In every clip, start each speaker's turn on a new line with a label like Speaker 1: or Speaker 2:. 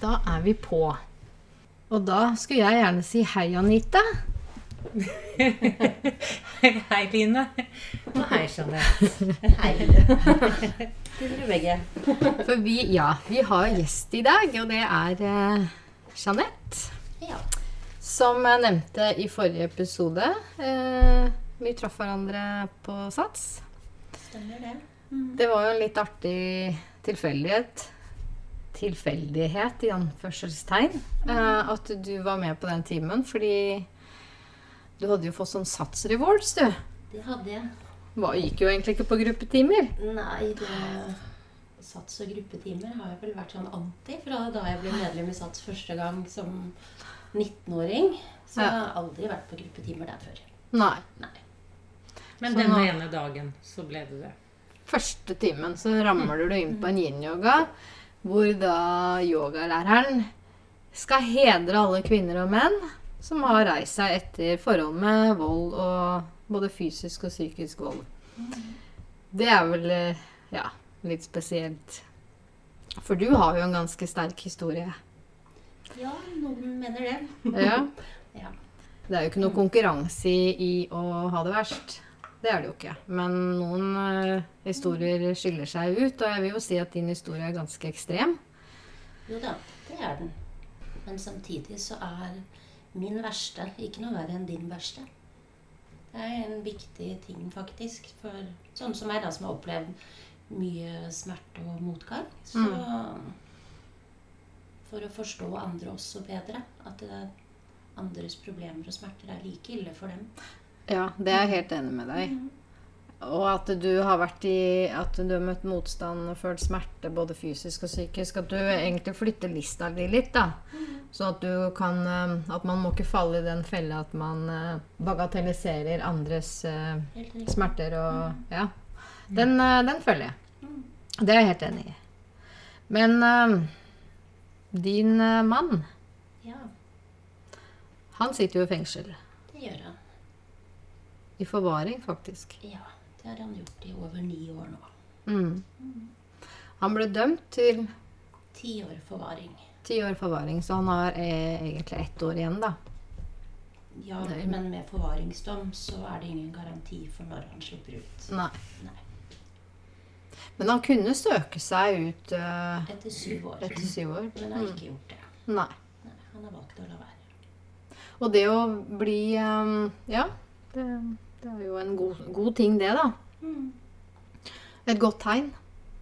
Speaker 1: Da er vi på. Og da skulle jeg gjerne si hei, Anita.
Speaker 2: Hei, Line. Og hei, Jeanette.
Speaker 3: Hei. Til dere begge.
Speaker 1: For vi, ja, vi har gjest i dag, og det er eh, Jeanette.
Speaker 3: Ja.
Speaker 1: Som jeg nevnte i forrige episode. Eh, vi traff hverandre på Sats.
Speaker 3: Stemmer det.
Speaker 1: Det var jo en litt artig tilfeldighet. Tilfeldighet, i anførselstegn. uh, at du var med på den timen, fordi du hadde jo fått sånn Sats Rewards, du.
Speaker 3: Det hadde jeg.
Speaker 1: Hva gikk jo egentlig ikke på gruppetimer.
Speaker 3: Nei, det Sats og gruppetimer har jeg vel vært sånn anti fra da jeg ble medlem i Sats første gang som 19-åring. Så jeg har aldri vært på gruppetimer der før.
Speaker 1: Nei.
Speaker 3: Nei.
Speaker 2: Men
Speaker 1: den
Speaker 2: ene dagen så ble det det.
Speaker 1: Første timen så ramler du inn på en yin-yoga, hvor da yogalæreren skal hedre alle kvinner og menn som har reist seg etter forhold med vold og både fysisk og psykisk vold. Det er vel eh, ja, litt spesielt. For du har jo en ganske sterk historie.
Speaker 3: Ja, noen mener det.
Speaker 1: Ja.
Speaker 3: Ja.
Speaker 1: Det er jo ikke noe konkurranse i, i å ha det verst. Det er det jo ikke. Men noen uh, historier skiller seg ut, og jeg vil jo si at din historie er ganske ekstrem.
Speaker 3: Jo da, det er den. Men samtidig så er min verste ikke noe verre enn din verste. Det er en viktig ting, faktisk. For sånn som meg, da, som har opplevd mye smerte og motgang. Så For å forstå andre også bedre. At det er andres problemer og smerter er like ille for dem.
Speaker 1: Ja, det er jeg helt enig med deg. Og at du har vært i At du har møtt motstand og følt smerte både fysisk og psykisk. At du egentlig flytter lista di litt, da. Sånn at du kan eh, At man må ikke falle i den fella at man eh, bagatelliserer andres eh, smerter og Ja. Den, den følger jeg. Det er jeg helt enig i. Men din mann,
Speaker 3: Ja,
Speaker 1: han sitter jo i fengsel.
Speaker 3: det gjør han.
Speaker 1: I forvaring, faktisk.
Speaker 3: Ja, det har han gjort i over ni år nå.
Speaker 1: Mm. Han ble dømt til
Speaker 3: Ti år forvaring.
Speaker 1: ti år forvaring, så han har eh, egentlig ett år igjen, da.
Speaker 3: Ja, men med forvaringsdom så er det ingen garanti for når han slipper ut.
Speaker 1: Nei.
Speaker 3: Nei.
Speaker 1: Men han kunne søke seg ut uh,
Speaker 3: Etter syv år.
Speaker 1: etter syv år.
Speaker 3: Men har ikke gjort det.
Speaker 1: Nei.
Speaker 3: Nei, han har valgt å la være.
Speaker 1: Og det å bli um, Ja, det, det er jo en god, god ting, det, da.
Speaker 3: Mm.
Speaker 1: Et godt tegn.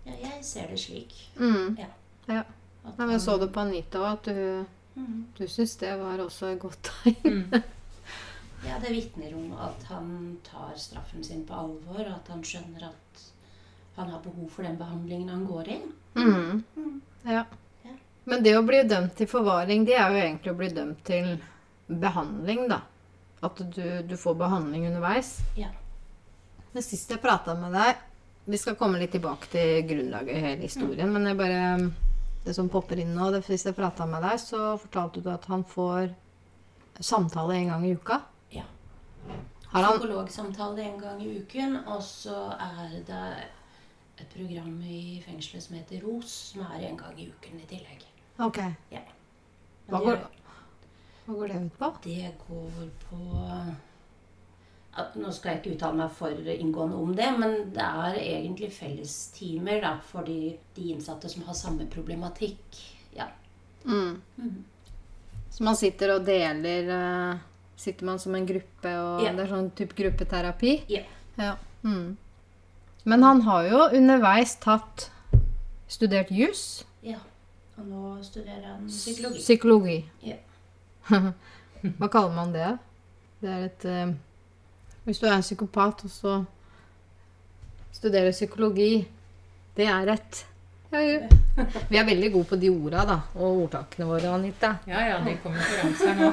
Speaker 3: Ja, jeg ser det slik.
Speaker 1: Mm.
Speaker 3: Ja.
Speaker 1: Ja. Nei, men så det på Anita òg, at du,
Speaker 3: Mm.
Speaker 1: du syns det var også et godt tegn?
Speaker 2: Mm.
Speaker 3: Ja, det vitner om at han tar straffen sin på alvor, og at han skjønner at han har behov for den behandlingen han går i.
Speaker 1: Mm.
Speaker 3: Mm.
Speaker 1: Ja.
Speaker 3: Ja.
Speaker 1: Men det å bli dømt til forvaring, det er jo egentlig å bli dømt til behandling, da. At du, du får behandling underveis.
Speaker 3: Ja.
Speaker 1: Men sist jeg prata med deg Vi skal komme litt tilbake til grunnlaget i hele historien, men jeg bare Det som popper inn nå det Sist jeg prata med deg, så fortalte du at han får samtale en gang i uka.
Speaker 3: Ja.
Speaker 1: Har han
Speaker 3: Psykologsamtale en gang i uken, og så er det et program i fengselet som heter ROS, som er en gang i uken i tillegg.
Speaker 1: Ok.
Speaker 3: Ja.
Speaker 1: Hva går, hva går det ut på?
Speaker 3: Det går på at, Nå skal jeg ikke uttale meg for inngående om det, men det er egentlig fellestimer da, for de, de innsatte som har samme problematikk. Ja.
Speaker 1: Mm.
Speaker 3: Mm.
Speaker 1: Så man sitter og deler eh, Sitter man som en gruppe, og
Speaker 3: Ja.
Speaker 1: det er sånn type gruppeterapi?
Speaker 3: Ja.
Speaker 1: Ja. Mm. Men han har jo underveis tatt Studert jus.
Speaker 3: ja. Og nå studerer han psykologi.
Speaker 1: Psykologi.
Speaker 3: Ja.
Speaker 1: Hva kaller man det? Det er et eh, Hvis du er psykopat og så studerer psykologi, det er et ja, ja. Vi er veldig gode på de orda da, og ordtakene våre, Anita.
Speaker 2: Ja ja, de kommer foran seg nå.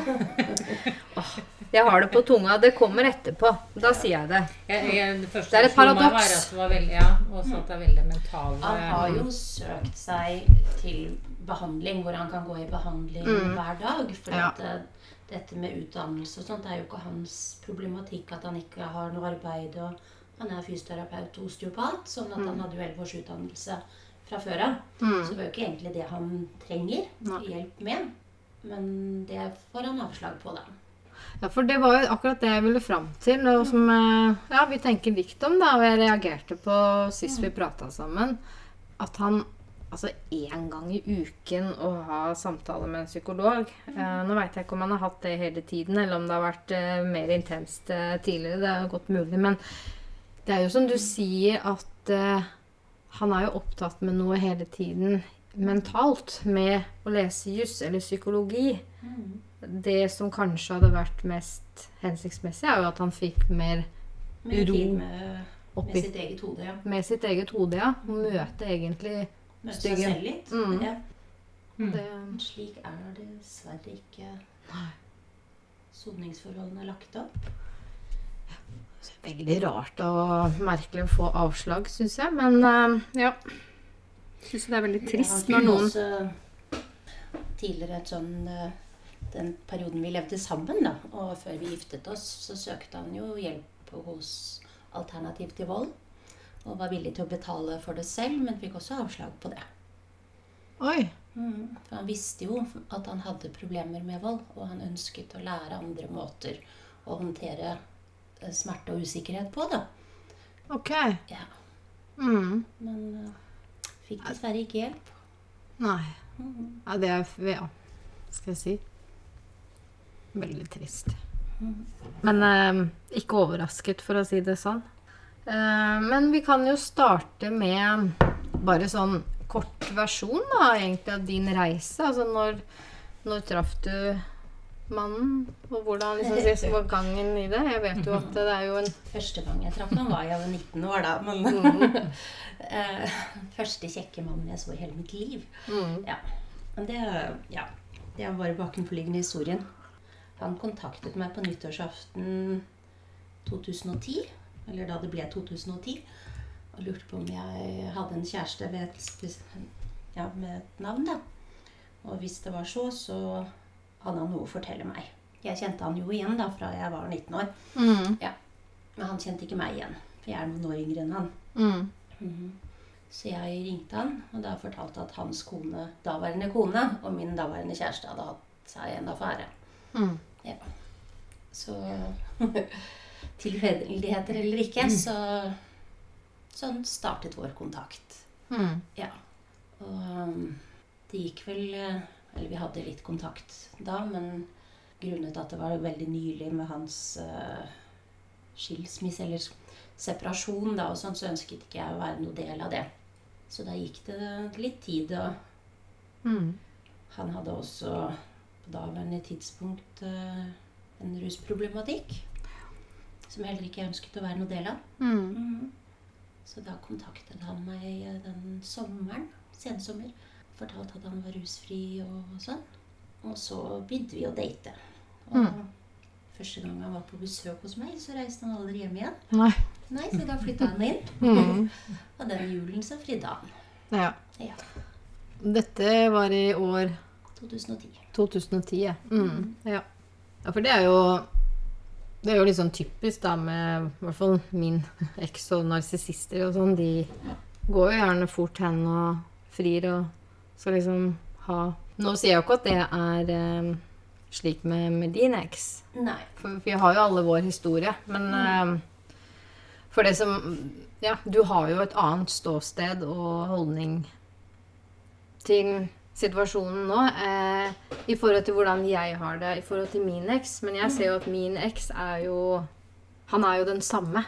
Speaker 1: Jeg har det på tunga. Det kommer etterpå. Da sier jeg det.
Speaker 2: Jeg, jeg, det første
Speaker 1: Det er et paradoks.
Speaker 2: veldig, ja, også at det er veldig mentale
Speaker 3: Han har jo søkt seg til behandling, hvor han kan gå i behandling
Speaker 1: Mm.
Speaker 3: hver dag. For
Speaker 1: Ja.
Speaker 3: at eh, dette med utdannelse og sånt det er jo ikke hans problematikk at han ikke har noe arbeid. og Han er fysioterapeut og osteopat, sånn at
Speaker 1: Mm.
Speaker 3: han hadde jo elleve års utdannelse fra før av.
Speaker 1: Mm.
Speaker 3: Så det var jo ikke egentlig det han trenger
Speaker 1: Nei.
Speaker 3: hjelp med. Men det får han avslag på, da.
Speaker 1: Ja, for det var jo akkurat det jeg ville fram til, og som eh, ja, vi tenker likt om, da, og jeg reagerte på sist vi prata sammen, at han altså én gang i uken å ha samtale med en psykolog eh, Nå veit jeg ikke om han har hatt det hele tiden, eller om det har vært eh, mer intenst eh, tidligere. Det er jo godt mulig. Men det er jo som du sier, at eh, han er jo opptatt med noe hele tiden mentalt. Med å lese juss eller psykologi. Det som kanskje hadde vært mest hensiktsmessig, er jo at han fikk mer
Speaker 3: Med
Speaker 1: Ro
Speaker 3: med, med
Speaker 1: oppi
Speaker 3: sitt eget hode, ja.
Speaker 1: med sitt eget hode, ja. Møte egentlig
Speaker 3: Møte seg selv litt.
Speaker 1: Mm.
Speaker 3: Ja.
Speaker 1: det
Speaker 3: slik er det dessverre ikke
Speaker 1: Nei.
Speaker 3: soningsforholdene er lagt opp.
Speaker 1: Veldig rart og merkelig å få avslag, syns jeg. Men uh, ja. Syns det er veldig trist når noen
Speaker 3: Tidligere et sånn eh, Den perioden vi levde sammen, da, og før vi giftet oss, så søkte han jo hjelp hos Alternativ til vold. Og var villig til å betale for det selv, men fikk også avslag på det.
Speaker 1: Oi.
Speaker 3: For han visste jo at han hadde problemer med vold, og han ønsket å lære andre måter å håndtere eh, smerte og usikkerhet på, da.
Speaker 1: Ok.
Speaker 3: Ja,
Speaker 1: Mm.
Speaker 3: men uh, fikk dessverre ikke hjelp.
Speaker 1: Nei. Ja, det er Ja, skal jeg si. Veldig trist. Men eh, ikke overrasket, for å si det sånn. Eh, men vi kan jo starte med bare sånn kort versjon da, egentlig av din reise. Altså når, når traff du mannen, og hvordan liksom, var gangen i det? Jeg vet jo at det er jo en
Speaker 3: Første gang jeg traff ham, var jeg jo 19 år, da. Men eh, første kjekke mannen jeg så i hele mitt liv.
Speaker 1: mm,
Speaker 3: Ja. Men det, ja, det bare bakenforliggende historien. Han kontaktet meg på nyttårsaften 2010, eller da det ble 2010, og lurte på om jeg hadde en kjæreste ved et, ja, med et navn. da. Og hvis det var så, så hadde han noe å fortelle meg. Jeg kjente han jo igjen da fra jeg var 19 år.
Speaker 1: mm,
Speaker 3: Men han kjente ikke meg igjen, for jeg er noen år yngre enn han.
Speaker 1: mm,
Speaker 3: Så jeg ringte han, og da fortalte at hans kone, daværende kone og min daværende kjæreste hadde hatt seg en affære.
Speaker 1: Mm.
Speaker 3: Ja. Så tilfeldigheter eller ikke, så sånn startet vår kontakt.
Speaker 1: Mm.
Speaker 3: Ja. Og um, det gikk vel eh, Eller vi hadde litt kontakt da, men grunnet at det var veldig nylig med hans uh, skilsmisse eller separasjon, da, og sånn, så ønsket ikke jeg å være noe del av det. Så da gikk det litt tid, og
Speaker 1: Mm.
Speaker 3: han hadde også på daværende tidspunkt eh, en rusproblematikk. Som heller ikke jeg ønsket å være noe del av.
Speaker 1: Mm.
Speaker 3: Så da kontaktet han meg eh, den sommeren, sensommer. Fortalte at han var rusfri og sånn. Og så begynte vi å date. Og
Speaker 1: Mm.
Speaker 3: første gang han var på besøk hos meg, så reiste han aldri hjem igjen.
Speaker 1: Nei.
Speaker 3: Nei, Så da flytta han inn.
Speaker 1: Mm.
Speaker 3: Og den julen så fridde han.
Speaker 1: Ja.
Speaker 3: Ja.
Speaker 1: Dette var i år
Speaker 3: 2010.
Speaker 1: 2010, ja. Mm. ja. Ja, for det er jo Det er jo litt sånn typisk da med i hvert fall min eks og narsissister og sånn. De går jo gjerne fort hen og frir og skal liksom ha Nå sier jeg jo ikke at det er eh, slik med, med din eks.
Speaker 3: Nei.
Speaker 1: For vi har jo alle vår historie. Men eh, for det som Ja, du har jo et annet ståsted og holdning til situasjonen nå eh, i forhold til hvordan jeg har det i forhold til min eks. Men jeg ser jo at min eks er jo Han er jo den samme.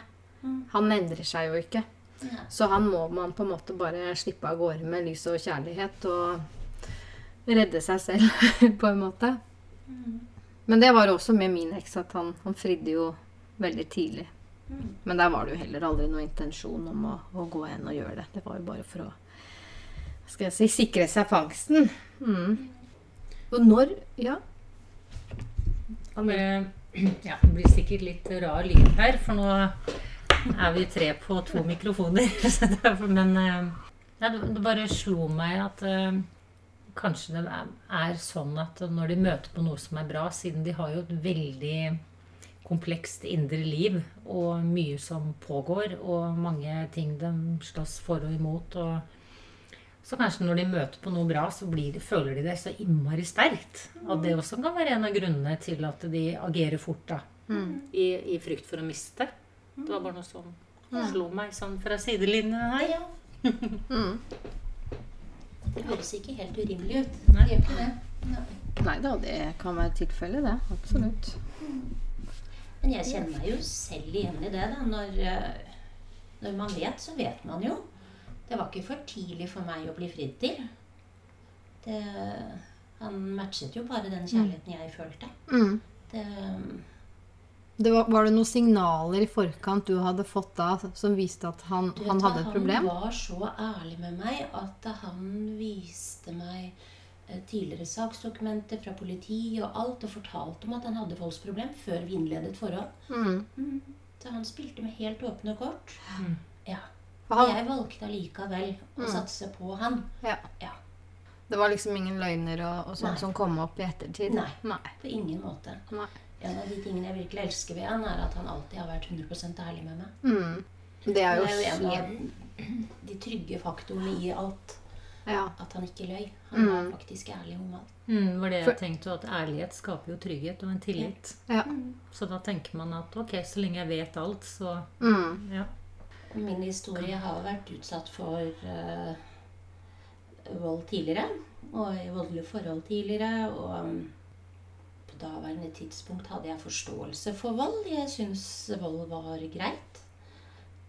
Speaker 1: Han endrer seg jo ikke. Så han må man på en måte bare slippe av gårde med lys og kjærlighet og redde seg selv, på en måte. Men det var også med min eks at han, han fridde jo veldig tidlig. Men der var det jo heller aldri noen intensjon om å, å gå hen og gjøre det. Det var jo bare for å skal jeg si, sikre seg fangsten. Mm. Og når Ja.
Speaker 2: Eh, Ja, det blir sikkert litt rar lyd her, for nå er vi tre på to mikrofoner. Men eh, ja, det, det bare slo meg at eh, kanskje det er sånn at når de møter på noe som er bra, siden de har jo et veldig komplekst indre liv og mye som pågår, og mange ting de slåss for og imot, og Så kanskje når de møter på noe bra, så blir de, føler de det så innmari sterkt. At det også kan være en av grunnene til at de agerer fort da. I, I frykt for å miste. Det var bare noe som slo meg sånn fra sidelinjen her.
Speaker 3: Ja.
Speaker 1: Mm.
Speaker 3: Det høres ikke helt urimelig ut.
Speaker 2: Nei.
Speaker 3: Det gjør ikke det. Nei.
Speaker 1: Nei da, det kan være tilfellet, det. Absolutt.
Speaker 3: Men jeg kjenner meg jo selv igjen i det. da. Når, eh, når man vet, så vet man jo. Det var ikke for tidlig for meg å bli fridd til. Det, han matchet jo bare den kjærligheten jeg følte.
Speaker 1: Mm.
Speaker 3: Det,
Speaker 1: Det var, var det noen signaler i forkant du hadde fått da som viste at han,
Speaker 3: du vet
Speaker 1: han hadde et problem?
Speaker 3: Han var så ærlig med meg at han viste meg eh, tidligere saksdokumenter fra politiet og alt, og fortalte om at han hadde voldsproblem før vi innledet forhold.
Speaker 1: Mm.
Speaker 3: Så han spilte med helt åpne kort.
Speaker 2: Mm.
Speaker 3: Ja.
Speaker 1: Han,
Speaker 3: jeg valgte allikevel å
Speaker 1: Mm.
Speaker 3: satse på han.
Speaker 1: ja.
Speaker 3: Ja.
Speaker 1: Det var liksom ingen løgner og, og sånt
Speaker 3: Nei.
Speaker 1: som kom opp i ettertid?
Speaker 3: Nei.
Speaker 1: Nei.
Speaker 3: På ingen måte.
Speaker 1: Nei.
Speaker 3: En av de tingene jeg virkelig elsker ved han, er at han alltid har vært 100% ærlig med meg.
Speaker 1: Mm. Det er jo
Speaker 3: Det er jo en av de trygge faktorene i alt.
Speaker 1: Ja.
Speaker 3: At han ikke løy. Han var
Speaker 1: Mm.
Speaker 3: faktisk ærlig om alt.
Speaker 2: Mm, var det jeg tenkte, at ærlighet skaper jo trygghet og en tillit.
Speaker 1: ja.
Speaker 2: Så da tenker man at ok, så lenge jeg vet alt, så
Speaker 1: Mm.
Speaker 2: ja.
Speaker 3: Min historie har vært utsatt for uh, vold tidligere. Og i voldelige forhold tidligere. Og på daværende tidspunkt hadde jeg forståelse for vold. Jeg syns vold var greit.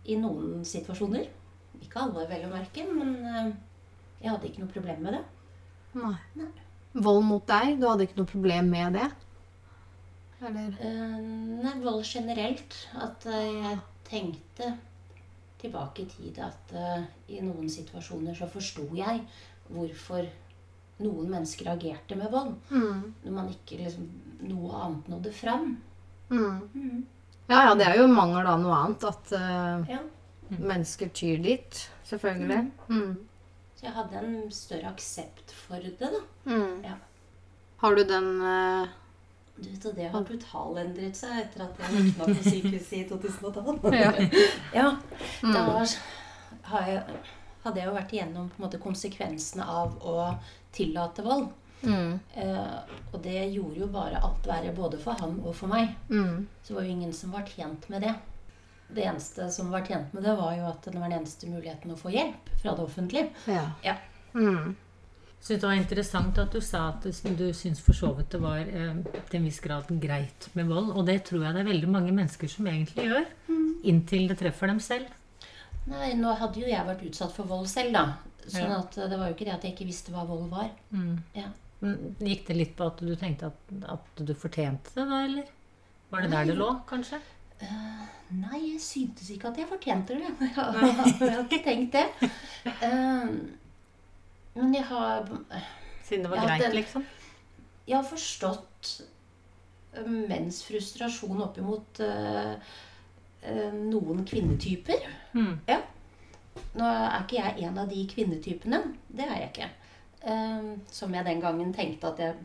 Speaker 3: I noen situasjoner. Ikke alle, vel å merke, men eh, jeg hadde ikke noe problem med det.
Speaker 1: Nei.
Speaker 3: Nei.
Speaker 1: Vold mot deg? Du hadde ikke noe problem med det? Eller?
Speaker 3: Uh, Nei, vold generelt. At jeg tenkte tilbake i tid at uh, i noen situasjoner så forsto jeg hvorfor noen mennesker agerte med vold.
Speaker 1: Mm.
Speaker 3: Når man ikke liksom noe annet nådde fram.
Speaker 1: Mm. Ja, ja, det er jo mangel av noe annet. At uh,
Speaker 3: Ja.
Speaker 1: mennesker tyr dit. Selvfølgelig. Mm.
Speaker 3: Så jeg hadde en større aksept for det, da.
Speaker 1: Mm.
Speaker 3: Ja.
Speaker 1: Har du den eh,
Speaker 3: Du vet, og det har totalendret seg etter at jeg våkna på sykehuset i 2012.
Speaker 1: Ja.
Speaker 3: ja.
Speaker 1: Mm.
Speaker 3: Da har jeg, hadde jeg jo vært igjennom måte konsekvensene av å tillate vold.
Speaker 1: mm.
Speaker 3: Eh, og det gjorde jo bare alt verre både for han og for meg.
Speaker 1: Mm.
Speaker 3: Så var jo ingen som var tjent med det. Det eneste som var tjent med det, var jo at det var den eneste muligheten å få hjelp fra det offentlige.
Speaker 1: Ja.
Speaker 3: Ja.
Speaker 1: Mm.
Speaker 2: Syns det var interessant at du sa at du, syns for så vidt det var eh, til en viss grad greit med vold. Og det tror jeg det er veldig mange mennesker som egentlig gjør. Inntil det treffer dem selv.
Speaker 3: Nei, nå hadde jo jeg vært utsatt for vold selv, da. Sånn
Speaker 2: Ja.
Speaker 3: at det var jo ikke det at jeg ikke visste hva vold var.
Speaker 2: Mm.
Speaker 3: Ja.
Speaker 2: Gikk det litt på at du tenkte at, at du fortjente det, da, eller? Var det der det lå, kanskje?
Speaker 3: Nei, jeg syntes ikke at jeg fortjente det. Jeg har ikke tenkt det. Eh, Men jeg har
Speaker 2: Siden det var greit,
Speaker 3: en,
Speaker 2: liksom?
Speaker 3: Jeg har forstått eh, menns frustrasjon opp imot uh, eh, noen kvinnetyper.
Speaker 2: Mm.
Speaker 3: Nå er ikke jeg en av de kvinnetypene. Det er jeg ikke. Uh, som jeg den gangen tenkte at jeg,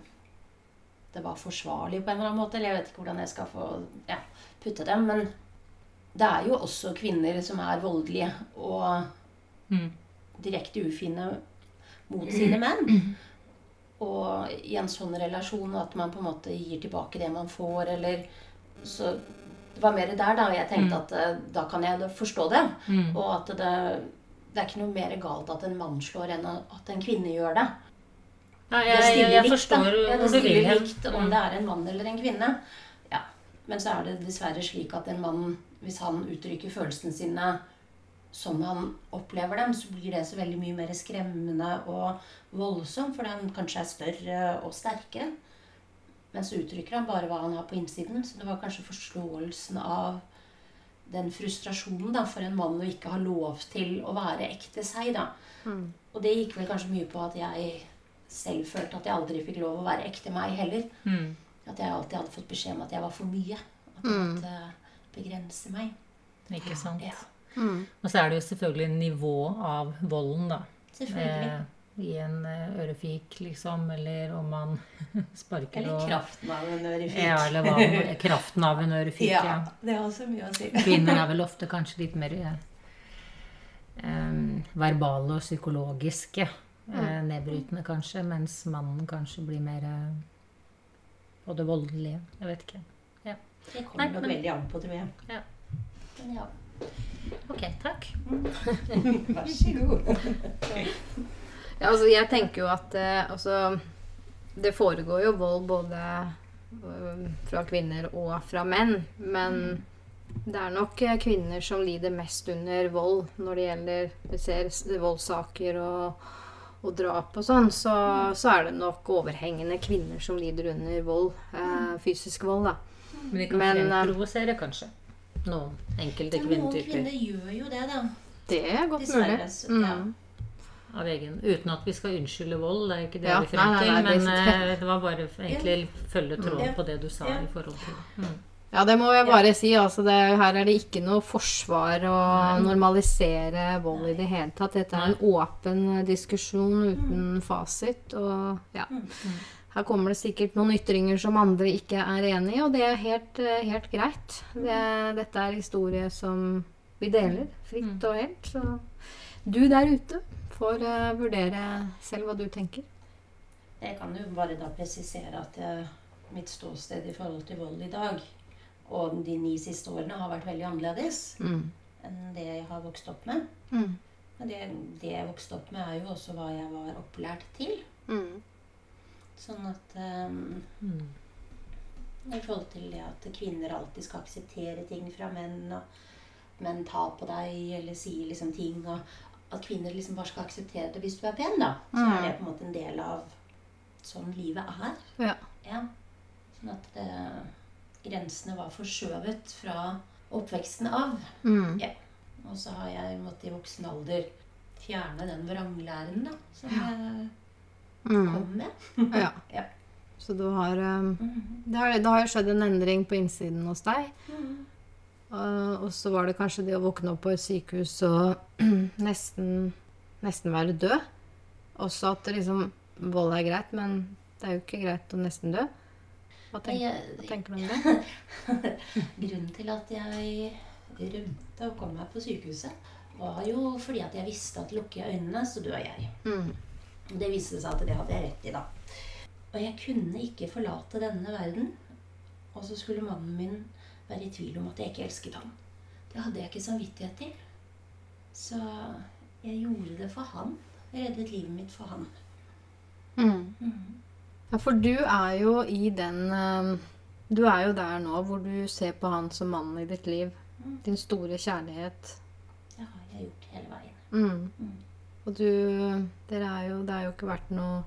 Speaker 3: det var forsvarlig på en eller annen måte. Eller jeg vet ikke hvordan jeg skal få ja, putte dem. Men det er jo også kvinner som er voldelige og
Speaker 2: Mm.
Speaker 3: direkte ufine mot sine menn. Og i en sånn relasjon at man på en måte gir tilbake det man får, eller Så det var mer der, da. Og jeg tenkte at eh, da kan jeg forstå det.
Speaker 2: Mm.
Speaker 3: Og at det, det er ikke noe mer galt at en mann slår enn at en kvinne gjør det.
Speaker 2: Ja,
Speaker 3: Det
Speaker 2: jeg, jeg,
Speaker 3: stiller
Speaker 2: jeg
Speaker 3: likt, da. Ja, det stiller likt om
Speaker 2: Mm.
Speaker 3: det er en mann eller en kvinne. Ja. Men så er det dessverre slik at en mann, hvis han uttrykker følelsene sine som han opplever dem, så blir det så veldig mye mer skremmende og voldsomt, fordi han kanskje er større og sterkere. Men så uttrykker han bare hva han har på innsiden. Så det var kanskje forståelsen av den frustrasjonen da, for en mann å ikke ha lov til å være ekte seg. da.
Speaker 1: Mm.
Speaker 3: Og det gikk vel kanskje mye på at jeg selv følte at jeg aldri fikk lov å være ekte meg heller.
Speaker 2: Mm.
Speaker 3: At jeg alltid hadde fått beskjed om at jeg var for mye. At jeg
Speaker 1: Mm.
Speaker 3: måtte begrense meg.
Speaker 2: Ikke sant?
Speaker 3: Ja,
Speaker 1: Mm.
Speaker 2: Og så er det jo selvfølgelig nivå av volden, da.
Speaker 3: selvfølgelig.
Speaker 2: Eh, I en eh, ørefik, liksom, eller om man sparker
Speaker 3: Eller
Speaker 2: og
Speaker 3: kraften av en ørefik.
Speaker 2: Ja, eller hva, kraften av en ørefik.
Speaker 3: Ja,
Speaker 2: ja.
Speaker 3: det har også mye å si.
Speaker 2: Kvinner er vel ofte kanskje litt mer eh, em, verbale og psykologiske. eh, nedbrytende, kanskje, mens mannen kanskje blir mer eh, både voldelig Jeg vet ikke.
Speaker 3: Det kommer nok veldig an på, tror jeg.
Speaker 2: Ja.
Speaker 3: Men ja.
Speaker 2: Ok, takk.
Speaker 3: Vær så god.
Speaker 1: Ja, altså, jeg tenker jo at eh, altså, Det foregår jo vold både eh, fra kvinner og fra menn. Men det er nok eh, kvinner som lider mest under vold når det gjelder Vi ser voldssaker og, og drap og sånn, så, så er det nok overhengende kvinner som lider under vold. Eh, fysisk vold, da.
Speaker 2: Men de kan
Speaker 1: Men,
Speaker 2: fremprovosere, kanskje. Noen enkelte kvinnetyper.
Speaker 3: Noen kvinner gjør jo det, da.
Speaker 1: Det er godt
Speaker 3: Dessverre.
Speaker 1: mulig.
Speaker 3: Ja.
Speaker 1: Mm.
Speaker 2: Av egen, uten at vi skal unnskylde vold, det er ikke det
Speaker 1: Ja,
Speaker 2: vi frem til. men
Speaker 1: det-
Speaker 2: eh, det var bare egentlig følge tråden på det du sa
Speaker 3: Ja.
Speaker 2: i forhold til mm.
Speaker 1: Ja, det må jeg bare si. Altså det, her er det ikke noe forsvar å normalisere vold i det hele tatt. Dette er en åpen eh, diskusjon uten fasit. Og ja. Her kommer det sikkert noen ytringer som andre ikke er enig i, og det er helt, eh, helt greit. Det, dette er historie som vi deler fritt og helt. Så du der ute får uh, vurdere selv hva du tenker.
Speaker 3: Jeg kan jo bare da presisere at jeg, mitt ståsted i forhold til vold i dag og de ni siste årene har vært veldig annerledes
Speaker 1: Mm.
Speaker 3: enn det jeg har vokst opp med.
Speaker 1: Mm.
Speaker 3: Men det, det jeg vokste opp med, er jo også hva jeg var opplært til.
Speaker 1: Mm.
Speaker 3: Sånn at um,
Speaker 2: Mm.
Speaker 3: I forhold til det at kvinner alltid skal akseptere ting fra menn, og menn tar på deg eller sier liksom ting, og at kvinner liksom bare skal akseptere det hvis du er pen, da. Så
Speaker 1: Mm.
Speaker 3: er det på en måte en del av sånn livet er.
Speaker 1: Ja.
Speaker 3: Ja. Sånn at det, grensene var forskjøvet fra oppveksten av.
Speaker 1: Mm.
Speaker 3: Og så har jeg måttet i voksen alder fjerne den vranglæren da, som jeg
Speaker 1: Mm.
Speaker 3: kom med.
Speaker 1: Ja.
Speaker 3: Ja.
Speaker 1: Så du har um,
Speaker 3: Mhm.
Speaker 1: det, har, det har jo skjedd en endring på innsiden hos deg.
Speaker 3: Mhm.
Speaker 1: Og, og så var det kanskje det å våkne opp på et sykehus og nesten, nesten være død. Også at det liksom Vold er greit, men det er jo ikke greit å nesten dø. Hva, tenk, hva tenker du om det?
Speaker 3: Grunnen til at jeg rømte og kom meg på sykehuset, var jo fordi at jeg visste at lukker jeg øynene, så dør jeg.
Speaker 1: Mm.
Speaker 3: Det viste seg at det hadde jeg rett i, da. Og jeg kunne ikke forlate denne verden. Og så skulle mannen min være i tvil om at jeg ikke elsket ham. Det hadde jeg ikke samvittighet til. Så jeg gjorde det for han. Jeg reddet livet mitt for han.
Speaker 1: Mm.
Speaker 3: Mhm.
Speaker 1: Ja, for du er jo i den um, Du er jo der nå hvor du ser på han som mannen i ditt liv.
Speaker 3: Mm.
Speaker 1: Din store kjærlighet.
Speaker 3: Det har jeg gjort hele veien.
Speaker 1: Mm.
Speaker 3: Mm.
Speaker 1: Og du Dere er jo Det har jo ikke vært noe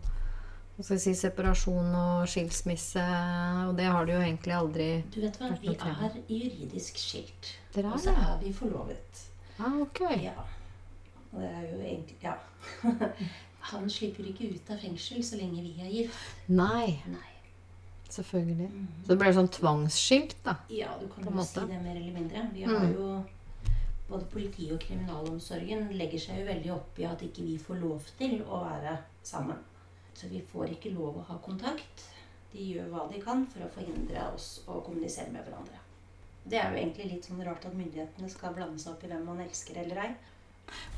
Speaker 1: hva skal jeg si, separasjon og skilsmisse, og det har det jo egentlig aldri
Speaker 3: Du vet hva, vi er juridisk skilt.
Speaker 1: Dere
Speaker 3: Og
Speaker 1: er
Speaker 3: så er vi forlovet.
Speaker 1: Ah, ok.
Speaker 3: Ja. Og det er jo egentlig Ja. Han slipper ikke ut av fengsel så lenge vi er gift.
Speaker 1: Nei,
Speaker 3: Nei.
Speaker 1: selvfølgelig. Så det ble sånn tvangsskilt, da.
Speaker 3: Ja, du kan jo si det mer eller mindre. Vi
Speaker 1: Mm.
Speaker 3: har jo Både politiet og kriminalomsorgen legger seg jo veldig opp i at ikke vi får lov til å være sammen. Så vi får ikke lov å ha kontakt. De gjør hva de kan for å forhindre oss å kommunisere med hverandre. Det er jo egentlig litt sånn rart at myndighetene skal blande seg opp i hvem man elsker eller ei.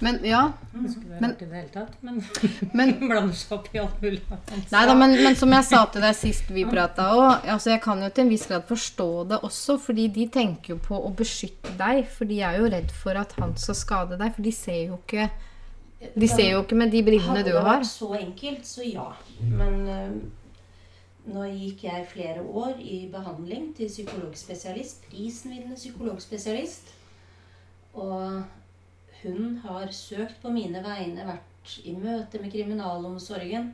Speaker 1: Men ja.
Speaker 2: Det vært
Speaker 1: Men-
Speaker 2: det tatt, men
Speaker 1: Men
Speaker 2: blander seg opp i alt mulig.
Speaker 1: Nei da, men, men som jeg sa til deg sist vi prata òg, altså jeg kan jo til en viss grad forstå det også, fordi de tenker jo på å beskytte deg. For de er jo redd for at han skal skade deg, for de ser jo ikke De ser jo ikke med de brillene
Speaker 3: Hadde
Speaker 1: du
Speaker 3: det
Speaker 1: har.
Speaker 3: vært så enkelt, så ja. Men øh, nå gikk jeg flere år i behandling til psykologspesialist. Prisvinnende psykologspesialist. Og hun har søkt på mine vegne, vært i møte med kriminalomsorgen.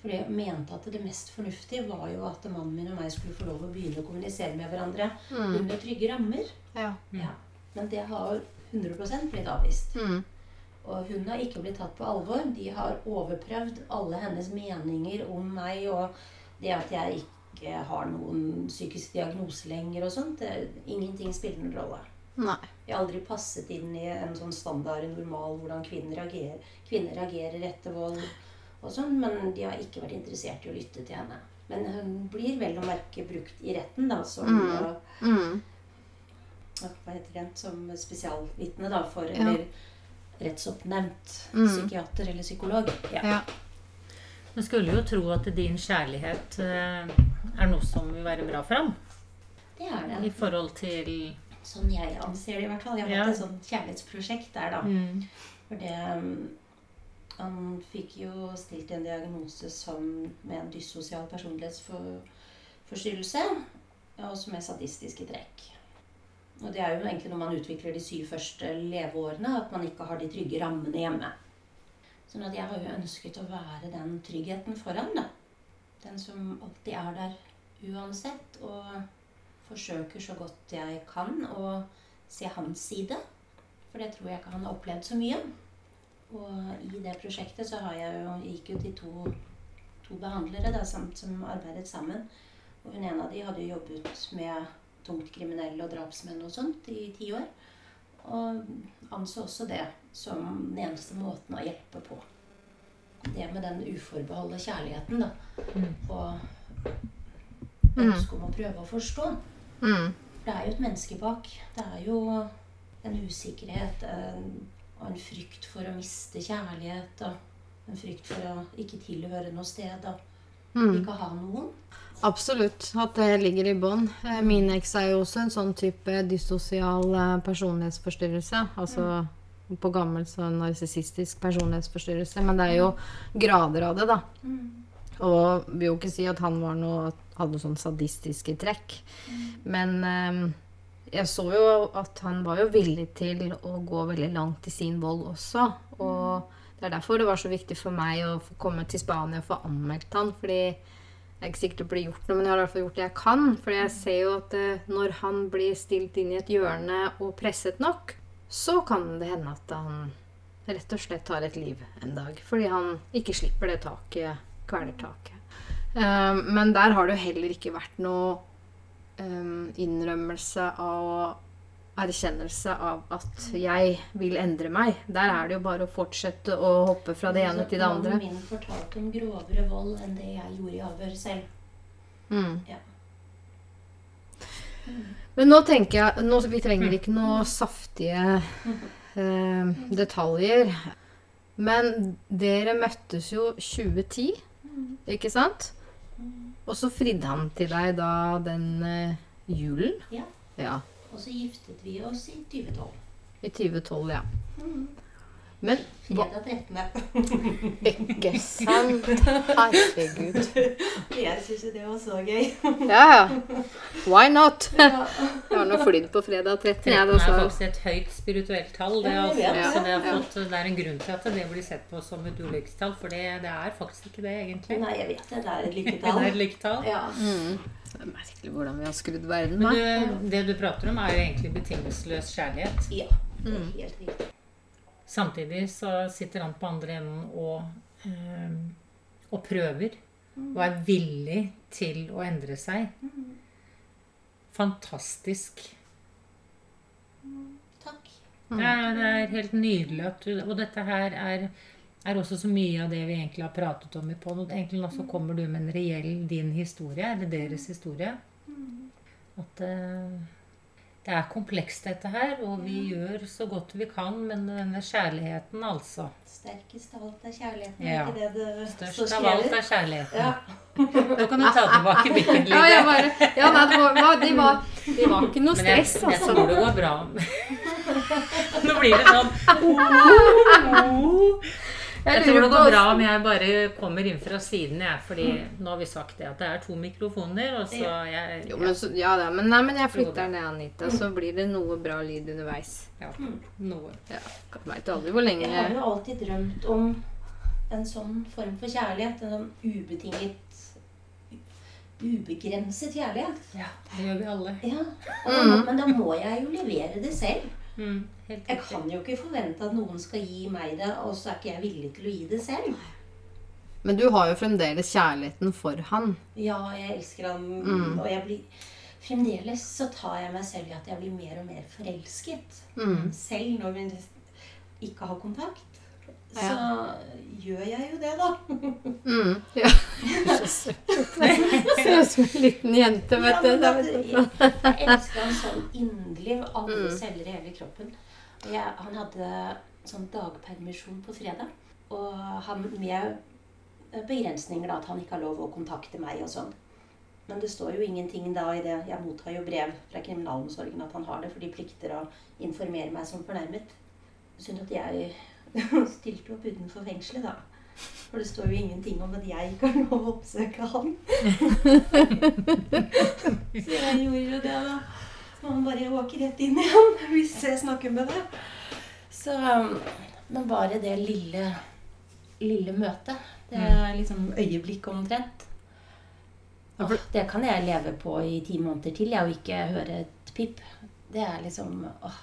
Speaker 3: For jeg mente at det mest fornuftige var jo at mannen min og meg skulle få lov å begynne å kommunisere med hverandre
Speaker 1: Mm.
Speaker 3: under trygge rammer.
Speaker 1: Ja.
Speaker 3: Ja. Men det har 100 blitt avvist.
Speaker 1: Mm.
Speaker 3: Og hun har ikke blitt tatt på alvor. De har overprøvd alle hennes meninger om meg og det at jeg ikke har noen psykisk diagnose lenger og sånt. Det, ingenting spiller noen rolle.
Speaker 1: Nei.
Speaker 3: Jeg har aldri passet inn i en sånn standard normal hvordan kvinner reagerer, kvinner reagerer etter vold og sånn, men de har ikke vært interessert i å lytte til henne. Men hun blir vel å merke brukt i retten da, som
Speaker 1: Mm. Mm.
Speaker 3: hva heter det, som spesialvitne da, for
Speaker 1: Ja.
Speaker 3: eller rettsoppnevnt
Speaker 1: Mm.
Speaker 3: psykiater eller psykolog. Ja.
Speaker 1: Ja.
Speaker 2: Man skulle jo tro at din kjærlighet eh, er noe som vil være bra for ham.
Speaker 3: Det er det.
Speaker 2: I forhold til
Speaker 3: Sånn jeg anser det i hvert fall. Jeg har hatt et sånt kjærlighetsprosjekt der, da.
Speaker 2: mm.
Speaker 3: For det um, Han fikk jo stilt en diagnose som med en dyssosial personlighetsforstyrrelse. Og som er sadistiske trekk. Og det er jo egentlig når man utvikler de syv første leveårene, at man ikke har de trygge rammene hjemme. Sånn at jeg har jo ønsket å være den tryggheten foran, da. Den som alltid er der uansett. Og forsøker så godt jeg kan å se hans side. For det tror jeg ikke han har opplevd så mye. Og i det prosjektet så har jeg jo jeg gikk jo til to, to behandlere da, som, som arbeidet sammen. Og hun ene av de hadde jo jobbet med tungt kriminelle og drapsmenn og sånt i ti år. Og anså også det som den eneste måten å hjelpe på. Det med den uforbeholdne kjærligheten, da.
Speaker 2: Mm.
Speaker 3: Og
Speaker 1: Mm.
Speaker 3: ønsket om å prøve å forstå.
Speaker 1: Mm.
Speaker 3: For det er jo et menneske bak. Det er jo en usikkerhet en, og en frykt for å miste kjærlighet. Og en frykt for å ikke tilhøre noe sted og
Speaker 1: Mm.
Speaker 3: ikke ha noen.
Speaker 1: Absolutt. At det ligger i bånn. Eh, Min eks er jo også en sånn type dysosial eh, personlighetsforstyrrelse. Altså på gammel sånn narsissistisk personlighetsforstyrrelse. Men det er jo grader av det, da. Og vil jo ikke si at han var noe, hadde sånn sadistiske trekk. Men eh, jeg så jo at han var jo villig til å gå veldig langt i sin vold også. Og det er derfor det var så viktig for meg å få komme til Spania og få anmeldt han. Fordi det er ikke sikkert det blir gjort noe, men jeg har i hvert fall gjort det jeg kan. For jeg ser jo at eh, når han blir stilt inn i et hjørne og presset nok, så kan det hende at han rett og slett tar et liv en dag. Fordi han ikke slipper det taket, kvelertaket. Um, men der har det jo heller ikke vært noe um, innrømmelse av erkjennelse av at jeg vil endre meg. Der er det jo bare å fortsette å hoppe fra det ene til det andre.
Speaker 3: Mannen min fortalte om grovere vold enn det jeg gjorde i avhør selv.
Speaker 1: Mm.
Speaker 3: Ja.
Speaker 1: Men nå tenker jeg nå, Vi trenger ikke noe saftige eh, detaljer. Men dere møttes jo 2010, ikke sant? Og så fridde han til deg da den eh, julen?
Speaker 3: Ja.
Speaker 1: Ja.
Speaker 3: Og så giftet vi oss i 2012.
Speaker 1: I 2012, ja. Men
Speaker 3: Fredag 13.
Speaker 1: Ikke sant? Herregud.
Speaker 3: Jeg syns jo det var så gøy.
Speaker 1: Ja, ja. Why not?
Speaker 3: Ja.
Speaker 1: Jeg har nå flydd på fredag 13.
Speaker 2: 13 er faktisk et høyt spirituelt tall. Det, er
Speaker 3: også,
Speaker 2: ja,
Speaker 3: vet
Speaker 2: så det,
Speaker 1: det.
Speaker 2: fått, det er en grunn til at det blir sett på som et ulykkestall. For det, det er faktisk ikke det, egentlig.
Speaker 3: Nei, jeg vet det. Det er et
Speaker 2: Det
Speaker 3: lykketall.
Speaker 2: er et lykketall.
Speaker 3: Ja.
Speaker 1: Mm. Det er merkelig hvordan vi har skrudd verden.
Speaker 2: Men du, det du prater om, er jo egentlig betingelsesløs kjærlighet.
Speaker 3: ja. Det er helt riktig.
Speaker 2: Samtidig så sitter han på andre enden og, eh, og prøver. Og er villig til å endre seg. Fantastisk.
Speaker 3: Takk.
Speaker 2: Det er, det er helt nydelig at du Og dette her er, er også så mye av det vi egentlig har pratet om i Pond. Egentlig nå så kommer du med en reell din historie, eller deres historie. At eh, det er komplekst, dette her, og vi gjør så godt vi kan, men denne kjærligheten, altså
Speaker 3: Sterkest av alt er kjærligheten.
Speaker 2: Ja.
Speaker 3: Er ikke det det
Speaker 2: Størst
Speaker 3: står
Speaker 2: av alt er kjærligheten.
Speaker 3: Ja.
Speaker 2: Nå kan du ta tilbake bilen
Speaker 1: Ja, jeg bare, ja nei, det var, var- de, var, det, var ikke noe
Speaker 2: Men jeg,
Speaker 1: stress,
Speaker 2: jeg
Speaker 1: altså.
Speaker 2: tror det går bra. Nå blir det sånn Jeg tror det går bra om jeg bare kommer inn fra siden, jeg. Fordi nå har vi sagt det at det er to mikrofoner, og så jeg
Speaker 1: Jo, men, så, ja, da, men, nei, men jeg flytter ned, Anita, så blir det noe bra lyd underveis.
Speaker 2: Ja, noe.
Speaker 1: Ja, Veit aldri hvor lenge
Speaker 3: Jeg har jo alltid drømt om en sånn form for kjærlighet. En sånn ubetinget Ubegrenset kjærlighet.
Speaker 2: Ja, det gjør vi alle.
Speaker 3: Ja, da, Men da må jeg jo levere det selv.
Speaker 2: Mm,
Speaker 3: Jeg kan jo ikke forvente at noen skal gi meg det, og så er ikke jeg villig til å gi det selv.
Speaker 1: Men du har jo fremdeles kjærligheten for han.
Speaker 3: Ja, jeg elsker han,
Speaker 1: Mm.
Speaker 3: og jeg blir Fremdeles så tar jeg meg selv i at jeg blir mer og mer forelsket.
Speaker 1: Mm.
Speaker 3: Selv når vi ikke har kontakt. Så
Speaker 1: Ja.
Speaker 3: gjør jeg jo det, da.
Speaker 1: Mm. Ja. Ser ut som en liten jente, vet du. Ja,
Speaker 3: jeg elsker han sånn inderlig. Alle
Speaker 1: Mm.
Speaker 3: celler i hele kroppen. Jeg, han hadde sånn dagpermisjon på fredag. Og han med eh, begrensninger, da, at han ikke har lov å kontakte meg og sånn. Men det står jo ingenting da i det Jeg mottar jo brev fra kriminalomsorgen at han har det, for de plikter å informere meg som fornærmet. Synd at jeg stilte opp utenfor fengselet, da. For det står jo ingenting om at jeg ikke har lov å oppsøke han. Så jeg gjorde jo det, da. Man bare åker rett inn igjen hvis jeg snakker med deg. Så um, Men bare det lille, lille møtet, det er liksom øyeblikk omtrent. Åh, det kan jeg leve på i ti måneder til, jeg, og ikke høre et pip. Det er liksom åh.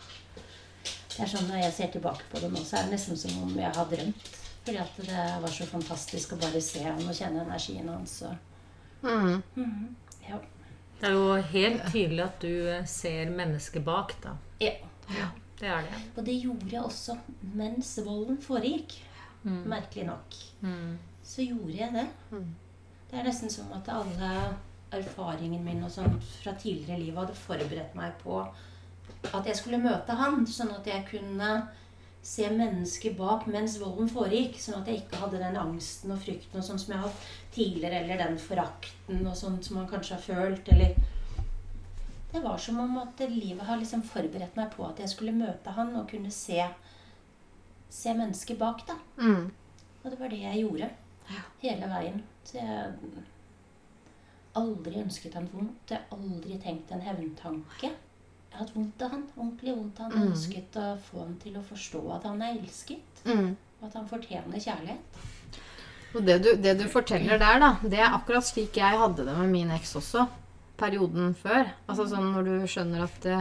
Speaker 3: Det er sånn Når jeg ser tilbake på det nå, så er det nesten som om jeg har drømt. Fordi at det var så fantastisk å bare se han og kjenne energien hans. Og,
Speaker 1: Mm.
Speaker 3: Mhm. ja.
Speaker 2: Det er jo helt tydelig at du eh, ser mennesket bak, da.
Speaker 3: ja.
Speaker 2: Det er det.
Speaker 3: Og det gjorde jeg også mens volden foregikk.
Speaker 2: Mm.
Speaker 3: Merkelig nok.
Speaker 2: Mm.
Speaker 3: Så gjorde jeg det.
Speaker 1: Mm.
Speaker 3: Det er nesten som at alle erfaringene mine fra tidligere liv hadde forberedt meg på at jeg skulle møte han, sånn at jeg kunne se mennesket bak mens volden foregikk. Sånn at jeg ikke hadde den angsten og frykten og sånn som jeg har hatt tidligere, eller den forakten og sånt som man kanskje har følt, eller Det var som om at livet har liksom forberedt meg på at jeg skulle møte han og kunne se se mennesket bak, da.
Speaker 1: Mm.
Speaker 3: Og det var det jeg gjorde. Hele veien. Så jeg aldri ønsket han vondt. Jeg har aldri tenkt en hevntanke. Jeg har hatt vondt av han. Ordentlig vondt av han. Jeg
Speaker 1: Mm.
Speaker 3: ønsket å få han til å forstå at han er elsket.
Speaker 1: Mm.
Speaker 3: Og at han fortjener kjærlighet.
Speaker 1: Og det du, det du forteller der, da, det er akkurat slik jeg hadde det med min eks også. Perioden før. Altså sånn når du skjønner at det,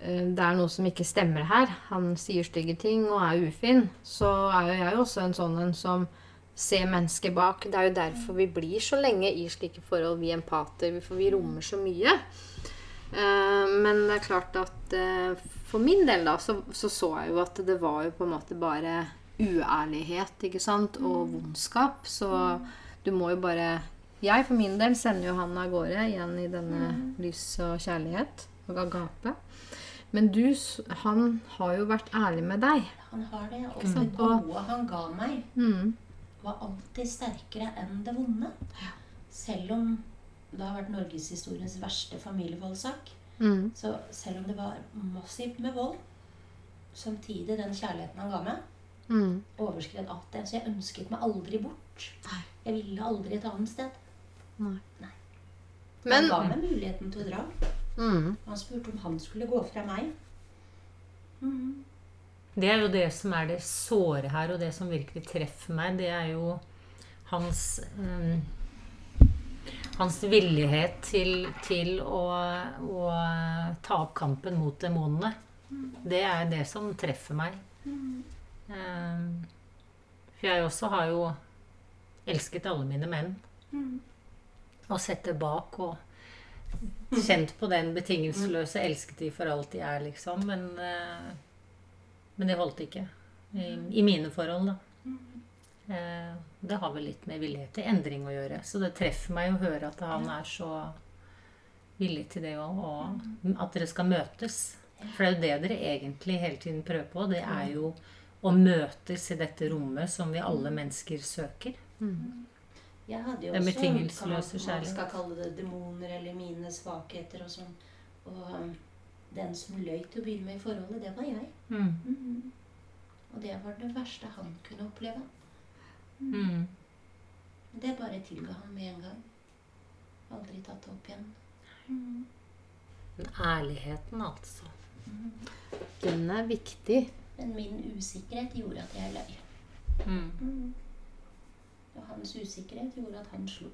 Speaker 1: eh, det er noe som ikke stemmer her. Han sier stygge ting og er ufin. Så er jo jeg også en sånn en som ser mennesket bak. Det er jo derfor vi blir så lenge i slike forhold, vi empater. For vi rommer så mye. Eh, Men det er klart at eh, for min del da, så, så så jeg jo at det var jo på en måte bare uærlighet, ikke sant, og vondskap. Så du må jo bare Jeg for min del sender jo han av gårde igjen i denne lys og kjærlighet og agape. Men du, han har jo vært ærlig med deg.
Speaker 3: Han har det. Og det gode han ga meg,
Speaker 1: Mm.
Speaker 3: var alltid sterkere enn det vonde. Selv om det har vært norgeshistoriens verste familievoldssak.
Speaker 1: Mm.
Speaker 3: Så selv om det var massivt med vold, samtidig den kjærligheten han ga meg,
Speaker 1: Mm.
Speaker 3: overskred alt det. Så jeg ønsket meg aldri bort. Jeg ville aldri et annet sted.
Speaker 1: Nei.
Speaker 3: Nei.
Speaker 1: Men
Speaker 3: han ga meg muligheten til å dra.
Speaker 1: mm.
Speaker 3: Han spurte om han skulle gå fra meg. Mm.
Speaker 2: Det er jo det som er det såre her, og det som virkelig treffer meg. Det er jo hans eh, Hans villighet til, til å, å ta opp kampen mot demonene. Det er det som treffer meg. Eh, for jeg også har jo elsket alle mine menn. Og sett bak og kjent på den betingelsesløse elsket de for alt de er, liksom. Men eh, men det holdt ikke. I, i mine forhold, da. Eh, det har vel litt med villighet til endring å gjøre. Så det treffer meg å høre at han er så villig til det òg. Og at dere skal møtes. For det er jo det dere egentlig hele tiden prøver på. Det er jo å møtes i dette rommet som vi alle mennesker søker.
Speaker 3: Jeg hadde jo også
Speaker 2: betingelsesløse
Speaker 3: man-
Speaker 2: kjærlighet.
Speaker 3: Man skal kalle det demoner eller mine svakheter og sånn. Og um, den som løy til å begynne med i forholdet, det var jeg.
Speaker 2: Mm.
Speaker 3: Mhm. Og det var det verste han kunne oppleve.
Speaker 2: Mm.
Speaker 3: Det bare tilga han med en gang. Aldri tatt det opp igjen.
Speaker 2: Men ærligheten, altså.
Speaker 1: Den er viktig.
Speaker 3: Men min usikkerhet gjorde at jeg løy.
Speaker 2: Mm.
Speaker 3: Og hans usikkerhet gjorde at han slo.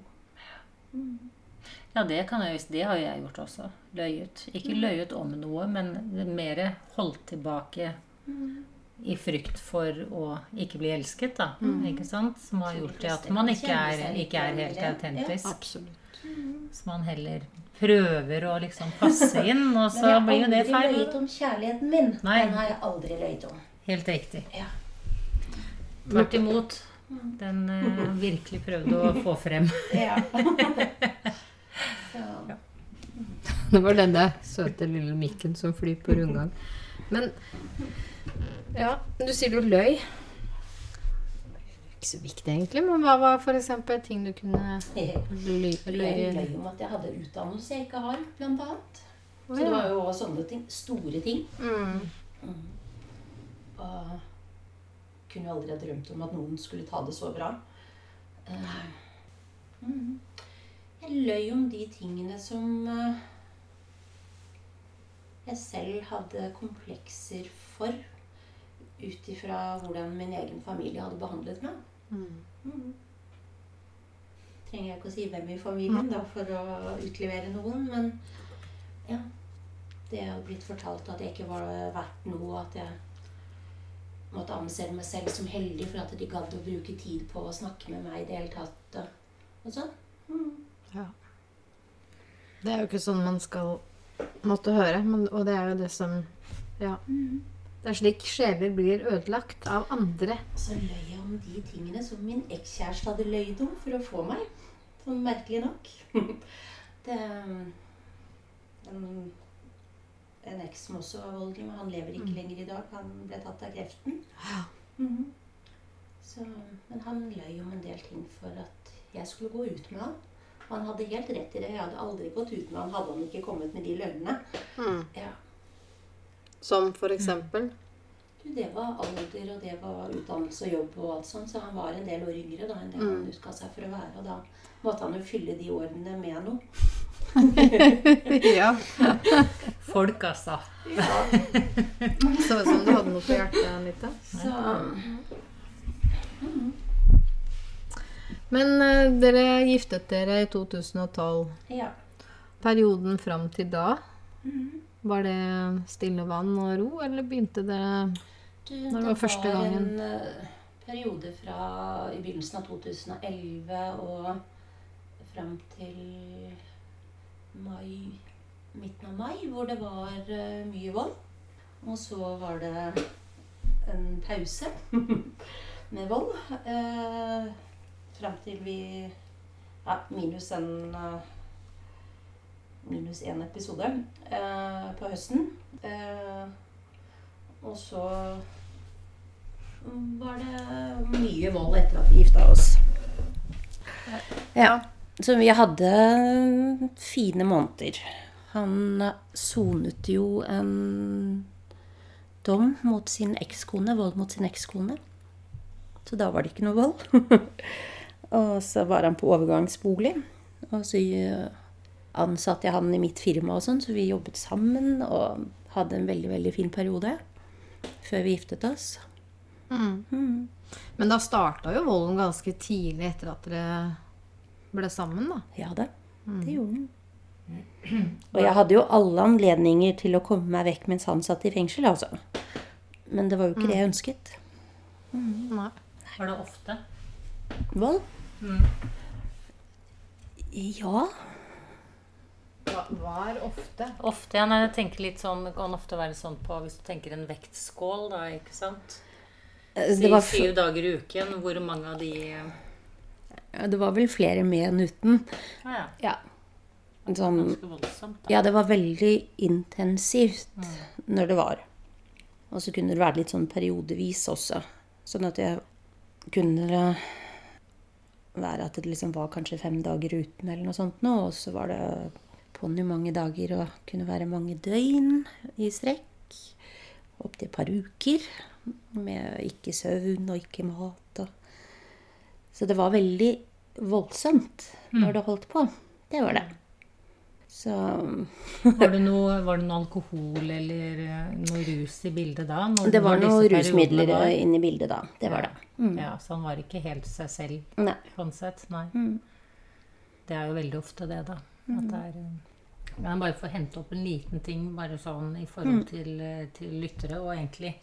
Speaker 2: Ja, det, kan jeg, det har jeg gjort også. Løyet. Ikke løyet om noe, men mer holdt tilbake i frykt for å ikke bli elsket, da. Ikke sant? Som har gjort det at man ikke er, ikke er helt autentisk.
Speaker 1: Ja,
Speaker 2: Så man heller prøver å liksom passe inn, og så blir jo det feil
Speaker 3: jeg har aldri løyet om kjærligheten min.
Speaker 2: Nei.
Speaker 3: Den har jeg aldri løyet om.
Speaker 2: Helt riktig.
Speaker 3: Ja.
Speaker 2: Tvert imot. Den eh, virkelig prøvde å få frem.
Speaker 3: Ja. så,
Speaker 1: Det var denne søte lille mikken som flyr på rundgang. Men ja, du sier du løy. Ikke så viktig, egentlig, men hva var f.eks. ting du kunne
Speaker 3: Jeg løy om at jeg hadde utdannelse jeg ikke har, blant annet. Så det var jo også sånne ting. Store ting.
Speaker 1: mm.
Speaker 3: Og kunne aldri ha drømt om at noen skulle ta det så bra. Eh, mhm. Jeg løy om de tingene som eh, jeg selv hadde komplekser for. Ut ifra hvordan min egen familie hadde behandlet meg.
Speaker 1: Mm.
Speaker 3: Mm. Trenger jeg ikke å si hvem i familien da, for å utlevere noen, men ja. Det har blitt fortalt at jeg ikke var verdt noe, at jeg måtte anse meg selv som heldig for at de gadd å bruke tid på å snakke med meg i det hele tatt. Og sånn. Mm.
Speaker 1: Ja. Det er jo ikke sånn man skal måtte høre, men, og det er jo det som Ja. Det er slik sjeler blir ødelagt av andre.
Speaker 3: Så løy jeg om de tingene som min ekskjæreste hadde løyet om for å få meg. Sånn merkelig nok. det en, en eks som også var voldelig, men han lever ikke lenger i dag. Han ble tatt av kreften. Mhm. Så, men han løy om en del ting for at jeg skulle gå ut med han. Og han hadde helt rett i det. Jeg hadde aldri gått ut med han hadde han ikke kommet med de løgnene. Ja.
Speaker 1: Som for eksempel
Speaker 3: Du, det var alder, og det var utdannelse og jobb og alt sånt, så han var en del år yngre da enn det han huska seg for å være. Og da måtte han jo fylle de årene med noe.
Speaker 1: Ja.
Speaker 2: Folk, altså.
Speaker 3: Ja,
Speaker 1: Så ut som du hadde noe på hjertet, Anita.
Speaker 3: så
Speaker 1: Men uh, dere giftet dere i 2012.
Speaker 3: Ja.
Speaker 1: Perioden fram til da,
Speaker 3: Mhm.
Speaker 1: Var det stille vann og ro, eller begynte det
Speaker 3: Du,
Speaker 1: Når det var første gangen?
Speaker 3: Det var en eh, periode fra i begynnelsen av 2011 og fram til mai, midten av mai, hvor det var eh, mye vold. Og så var det en pause med vold. eh, fram til vi Ja, minus en eh, Minus én episode eh, på høsten. Eh, og så var det mye vold etter at vi gifta oss. Ja. Så vi hadde fine måneder. Han sonet jo en dom mot sin ekskone, vold mot sin ekskone. Så da var det ikke noe vold. og så var han på overgangsbolig. Og så eh, ansatte jeg han i mitt firma og sånn, så vi jobbet sammen og hadde en veldig, veldig fin periode før vi giftet oss. Mm.
Speaker 1: Men da starta jo volden ganske tidlig etter at dere ble sammen, da.
Speaker 3: Ja da, det gjorde den. Og jeg hadde jo alle anledninger til å komme meg vekk mens han satt i fengsel, altså. Men det var jo ikke det jeg ønsket.
Speaker 1: Nei.
Speaker 2: Var det ofte?
Speaker 3: Vold? Ja.
Speaker 1: Var ofte.
Speaker 2: Ofte, ja. Nei, jeg tenker litt sånn, Det kan ofte være sånn på hvis du tenker en vektskål, da, ikke sant?
Speaker 3: Eh,
Speaker 2: Si
Speaker 3: var,
Speaker 2: syv dager i uken. Hvor mange av de
Speaker 3: ja, det var vel flere med enn uten.
Speaker 2: Ja, ja.
Speaker 3: Ja. Sånn,
Speaker 2: Ganske voldsomt. Da.
Speaker 3: ja, det var veldig intensivt når det var. Og så kunne det være litt sånn periodevis også. Sånn at jeg kunne være at det liksom var kanskje fem dager uten eller noe sånt nå, og så var det ponni mange dager og kunne være mange døgn i strekk. Opptil et par uker med ikke søvn og ikke mat. Og. Så det var veldig voldsomt når det holdt på. Det var det. Så
Speaker 2: Var det, noe, var det noe alkohol eller eh, noe rus i bildet da? Når,
Speaker 3: det var noen rusmidler
Speaker 2: var?
Speaker 3: inne i bildet da. Det var det. Mm.
Speaker 2: Ja, Så han var ikke helt seg selv
Speaker 3: Nei.
Speaker 2: sånn sett? Nei.
Speaker 3: Mm.
Speaker 2: Det er jo veldig ofte det, da. At det er Men bare for å hente opp en liten ting bare sånn i forhold
Speaker 3: Mm.
Speaker 2: til, eh, til lyttere, og egentlig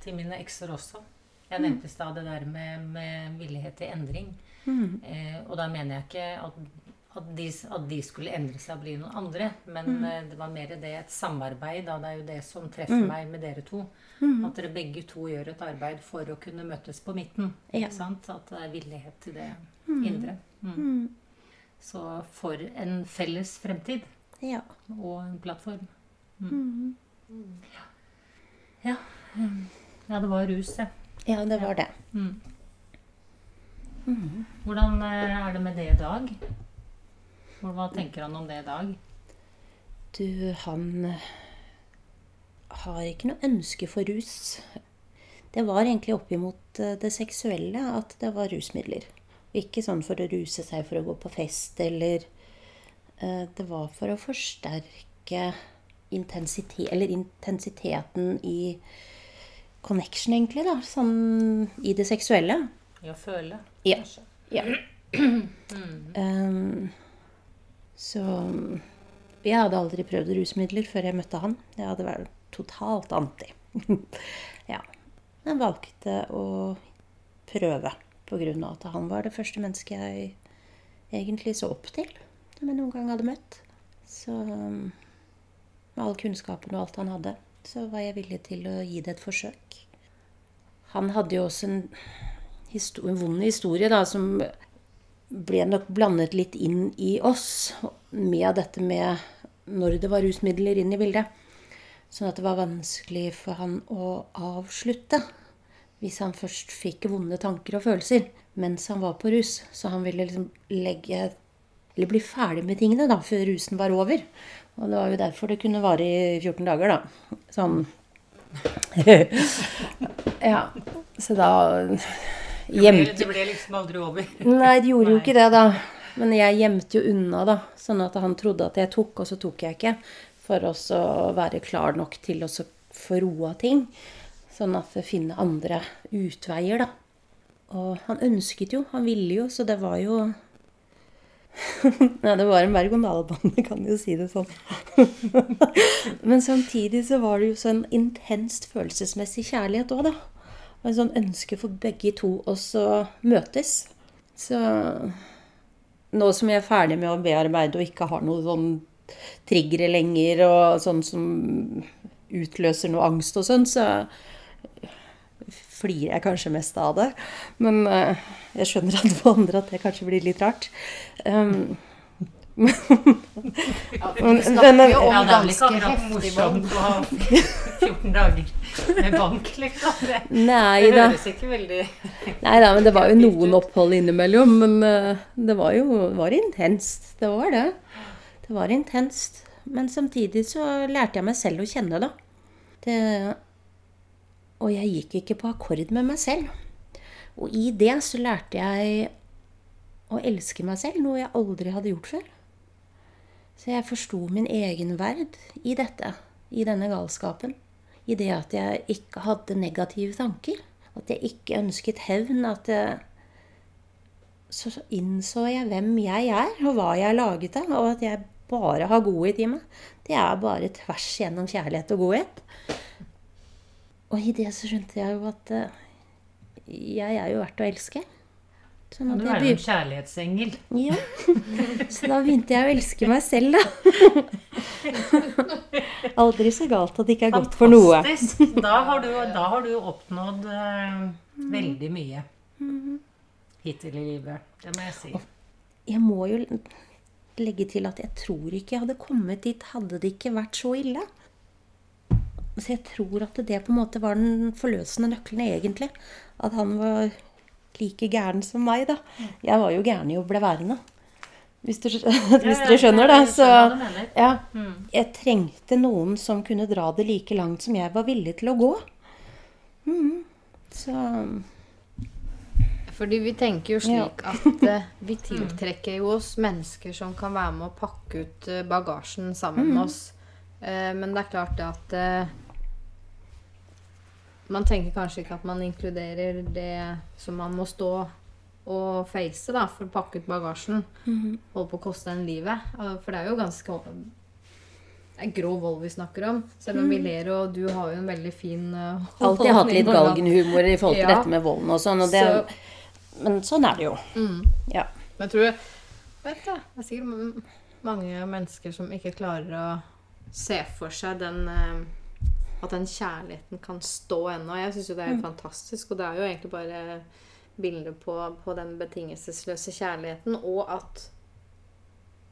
Speaker 2: til mine ekser også. Jeg
Speaker 3: Mm.
Speaker 2: nevnte i stad det der med, med villighet til endring.
Speaker 3: Mm.
Speaker 2: Eh, og da mener jeg ikke at, at, de, at de skulle endre seg og bli noen andre, men
Speaker 3: Mm.
Speaker 2: eh, det var mer det et samarbeid. Da. Det er jo det som treffer meg med dere to.
Speaker 3: Mm.
Speaker 2: At dere begge to gjør et arbeid for å kunne møtes på midten.
Speaker 3: Ja.
Speaker 2: Ikke sant? At det er villighet til det indre. Mm. Så for en felles fremtid
Speaker 3: Ja.
Speaker 2: og en plattform. Mm. Ja. Ja, ja det var rus, ja.
Speaker 3: ja, det var det.
Speaker 2: Mm. Hvordan eh, er det med det i dag? Hva tenker han om det i dag?
Speaker 3: Du, han eh, har ikke noe ønske for rus. Det var egentlig oppimot eh, det seksuelle at det var rusmidler. Ikke sånn for å ruse seg for å gå på fest eller eh, Det var for å forsterke intensitet, eller intensiteten i connection, egentlig, da. Sånn i det seksuelle.
Speaker 2: I å føle,
Speaker 3: Ja.
Speaker 2: kanskje?
Speaker 3: Ja. um, så jeg hadde aldri prøvd rusmidler før jeg møtte han. Jeg hadde vært totalt anti. ja. Jeg valgte å prøve av at han var det første mennesket jeg egentlig så opp til. Som jeg noen gang hadde møtt. Så med all kunnskapen og alt han hadde, så var jeg villig til å gi det et forsøk. Han hadde jo også en histo en vond historie da, som ble nok blandet litt inn i oss med dette med når det var rusmidler inn i bildet. Sånn at det var vanskelig for han å avslutte hvis han først fikk vonde tanker og følelser mens han var på rus. Så han ville liksom legge eller bli ferdig med tingene da, før rusen var over. Og det var jo derfor det kunne vare i 14 dager, da. Sånn Ja. Så da gjemte
Speaker 2: det ble liksom aldri over.
Speaker 3: Nei, det gjorde jo ikke det, da. Men jeg gjemte jo unna, da. Sånn at han trodde at jeg tok, og så tok jeg ikke. For å være klar nok til å så få roa ting. Sånn at jeg finner andre utveier, da. Og han ønsket jo, han ville jo, så det var jo Nei, det var en berg-og-dal-bane, kan jo si det sånn. Men samtidig så var det jo sånn intenst følelsesmessig kjærlighet òg, da. Og en sånn ønske for begge to også møtes. Så nå som jeg er ferdig med å bearbeide og ikke har noe sånn triggere lenger, og sånn som utløser noe angst og sånn, så flirer jeg kanskje mest av det. Men uh, jeg skjønner at for andre at det kanskje blir litt rart. Um,
Speaker 1: Ja,
Speaker 3: Men-
Speaker 1: vi snakker
Speaker 3: men-
Speaker 1: jo om
Speaker 2: Ja, det er ikke
Speaker 1: ganske
Speaker 2: akkurat
Speaker 1: heftig
Speaker 2: morsomt å ha 14 dager med bank, liksom. Det,
Speaker 3: nei
Speaker 2: det
Speaker 3: da.
Speaker 2: høres ikke veldig
Speaker 3: Nei da, men det var jo noen opphold innimellom. Men eh, det var jo det var intenst. Det var det. Det var intenst. Men samtidig så lærte jeg meg selv å kjenne, da. Det, og jeg gikk ikke på akkord med meg selv. Og i det så lærte jeg å elske meg selv, noe jeg aldri hadde gjort før. Så jeg forsto min egen verd i dette, i denne galskapen. I det at jeg ikke hadde negative tanker. At jeg ikke ønsket hevn. At jeg, så innså jeg hvem jeg er, og hva jeg er laget av. Og at jeg bare har godhet i meg. Det er bare tvers gjennom kjærlighet og godhet. Og i det så skjønte jeg jo at eh, jeg er jo verdt å elske. Sånn at
Speaker 2: Du er jo en kjærlighetsengel.
Speaker 3: ja. Så da begynte jeg å elske meg selv, da. Aldri så galt at det ikke er godt for noe.
Speaker 2: Fantastisk. Da har du, da har du oppnådd uh, veldig mye hittil i livet. Det må jeg si.
Speaker 3: Jeg må jo legge til at jeg tror ikke jeg hadde kommet dit hadde det ikke vært så ille. Så jeg tror at det på en måte var den forløsende nøkkelen, egentlig. At han var like gæren som meg, da. Jeg var jo gæren i å bli værende. Hvis, du, hvis dere skjønner det. Så
Speaker 2: du
Speaker 3: ja.
Speaker 2: Mm.
Speaker 3: Jeg trengte noen som kunne dra det like langt som jeg var villig til å gå. Mm. Så
Speaker 1: Fordi vi tenker jo slik at uh, vi tiltrekker jo oss mennesker som kan være med å pakke ut eh, bagasjen sammen med oss. Uh, men det er klart det at Man tenker kanskje ikke at man inkluderer det som man må stå og face da, for å pakke ut bagasjen. Holde på å koste en livet. Eh, For det er jo ganske det er grov vold vi snakker om. Selv om vi ler, og du har jo en veldig fin uh,
Speaker 3: alltid hatt litt galgenhumor i forhold til
Speaker 1: Ja.
Speaker 3: dette med volden og sånn. Og det, men sånn er det jo.
Speaker 1: Mm.
Speaker 3: Ja.
Speaker 1: Men jeg tror vet du, Det er sikkert mange mennesker som ikke klarer å se for seg den eh, At den kjærligheten kan stå ennå. Jeg syns jo det er mm. fantastisk. Og det er jo egentlig bare bilder på, på den betingelsesløse kjærligheten. Og at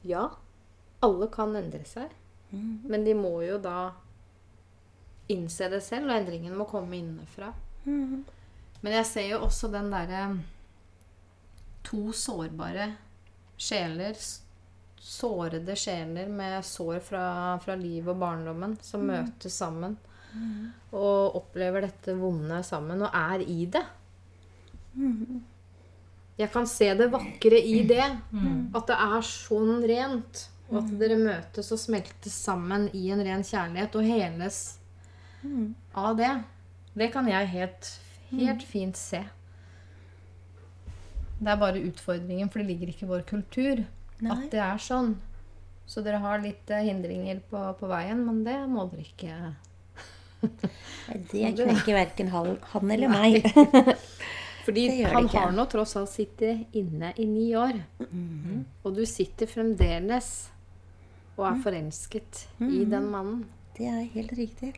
Speaker 1: ja, alle kan endre seg. Men de må jo da innse det selv, og endringen må komme innenfra. Men jeg ser jo også den derre to sårbare sjeler. Sårede sjeler med sår fra, fra livet og barndommen som møtes sammen. Og opplever dette vonde sammen og er i det. Jeg kan se det vakre i det. At det er sånn rent. Og at dere møtes og smeltes sammen i en ren kjærlighet og heles av det. Det kan jeg helt, helt fint se. Det er bare utfordringen, for det ligger ikke i vår kultur
Speaker 3: Nei.
Speaker 1: at det er sånn. Så dere har litt eh, hindringer på, på veien, men det må dere ikke
Speaker 3: Det knekker verken han eller meg.
Speaker 1: Fordi han
Speaker 3: ikke.
Speaker 1: har nå tross alt sittet inne i ni år.
Speaker 3: Mhm.
Speaker 1: Og du sitter fremdeles og
Speaker 3: Mm.
Speaker 1: er forelsket i den mannen.
Speaker 3: Det er helt riktig.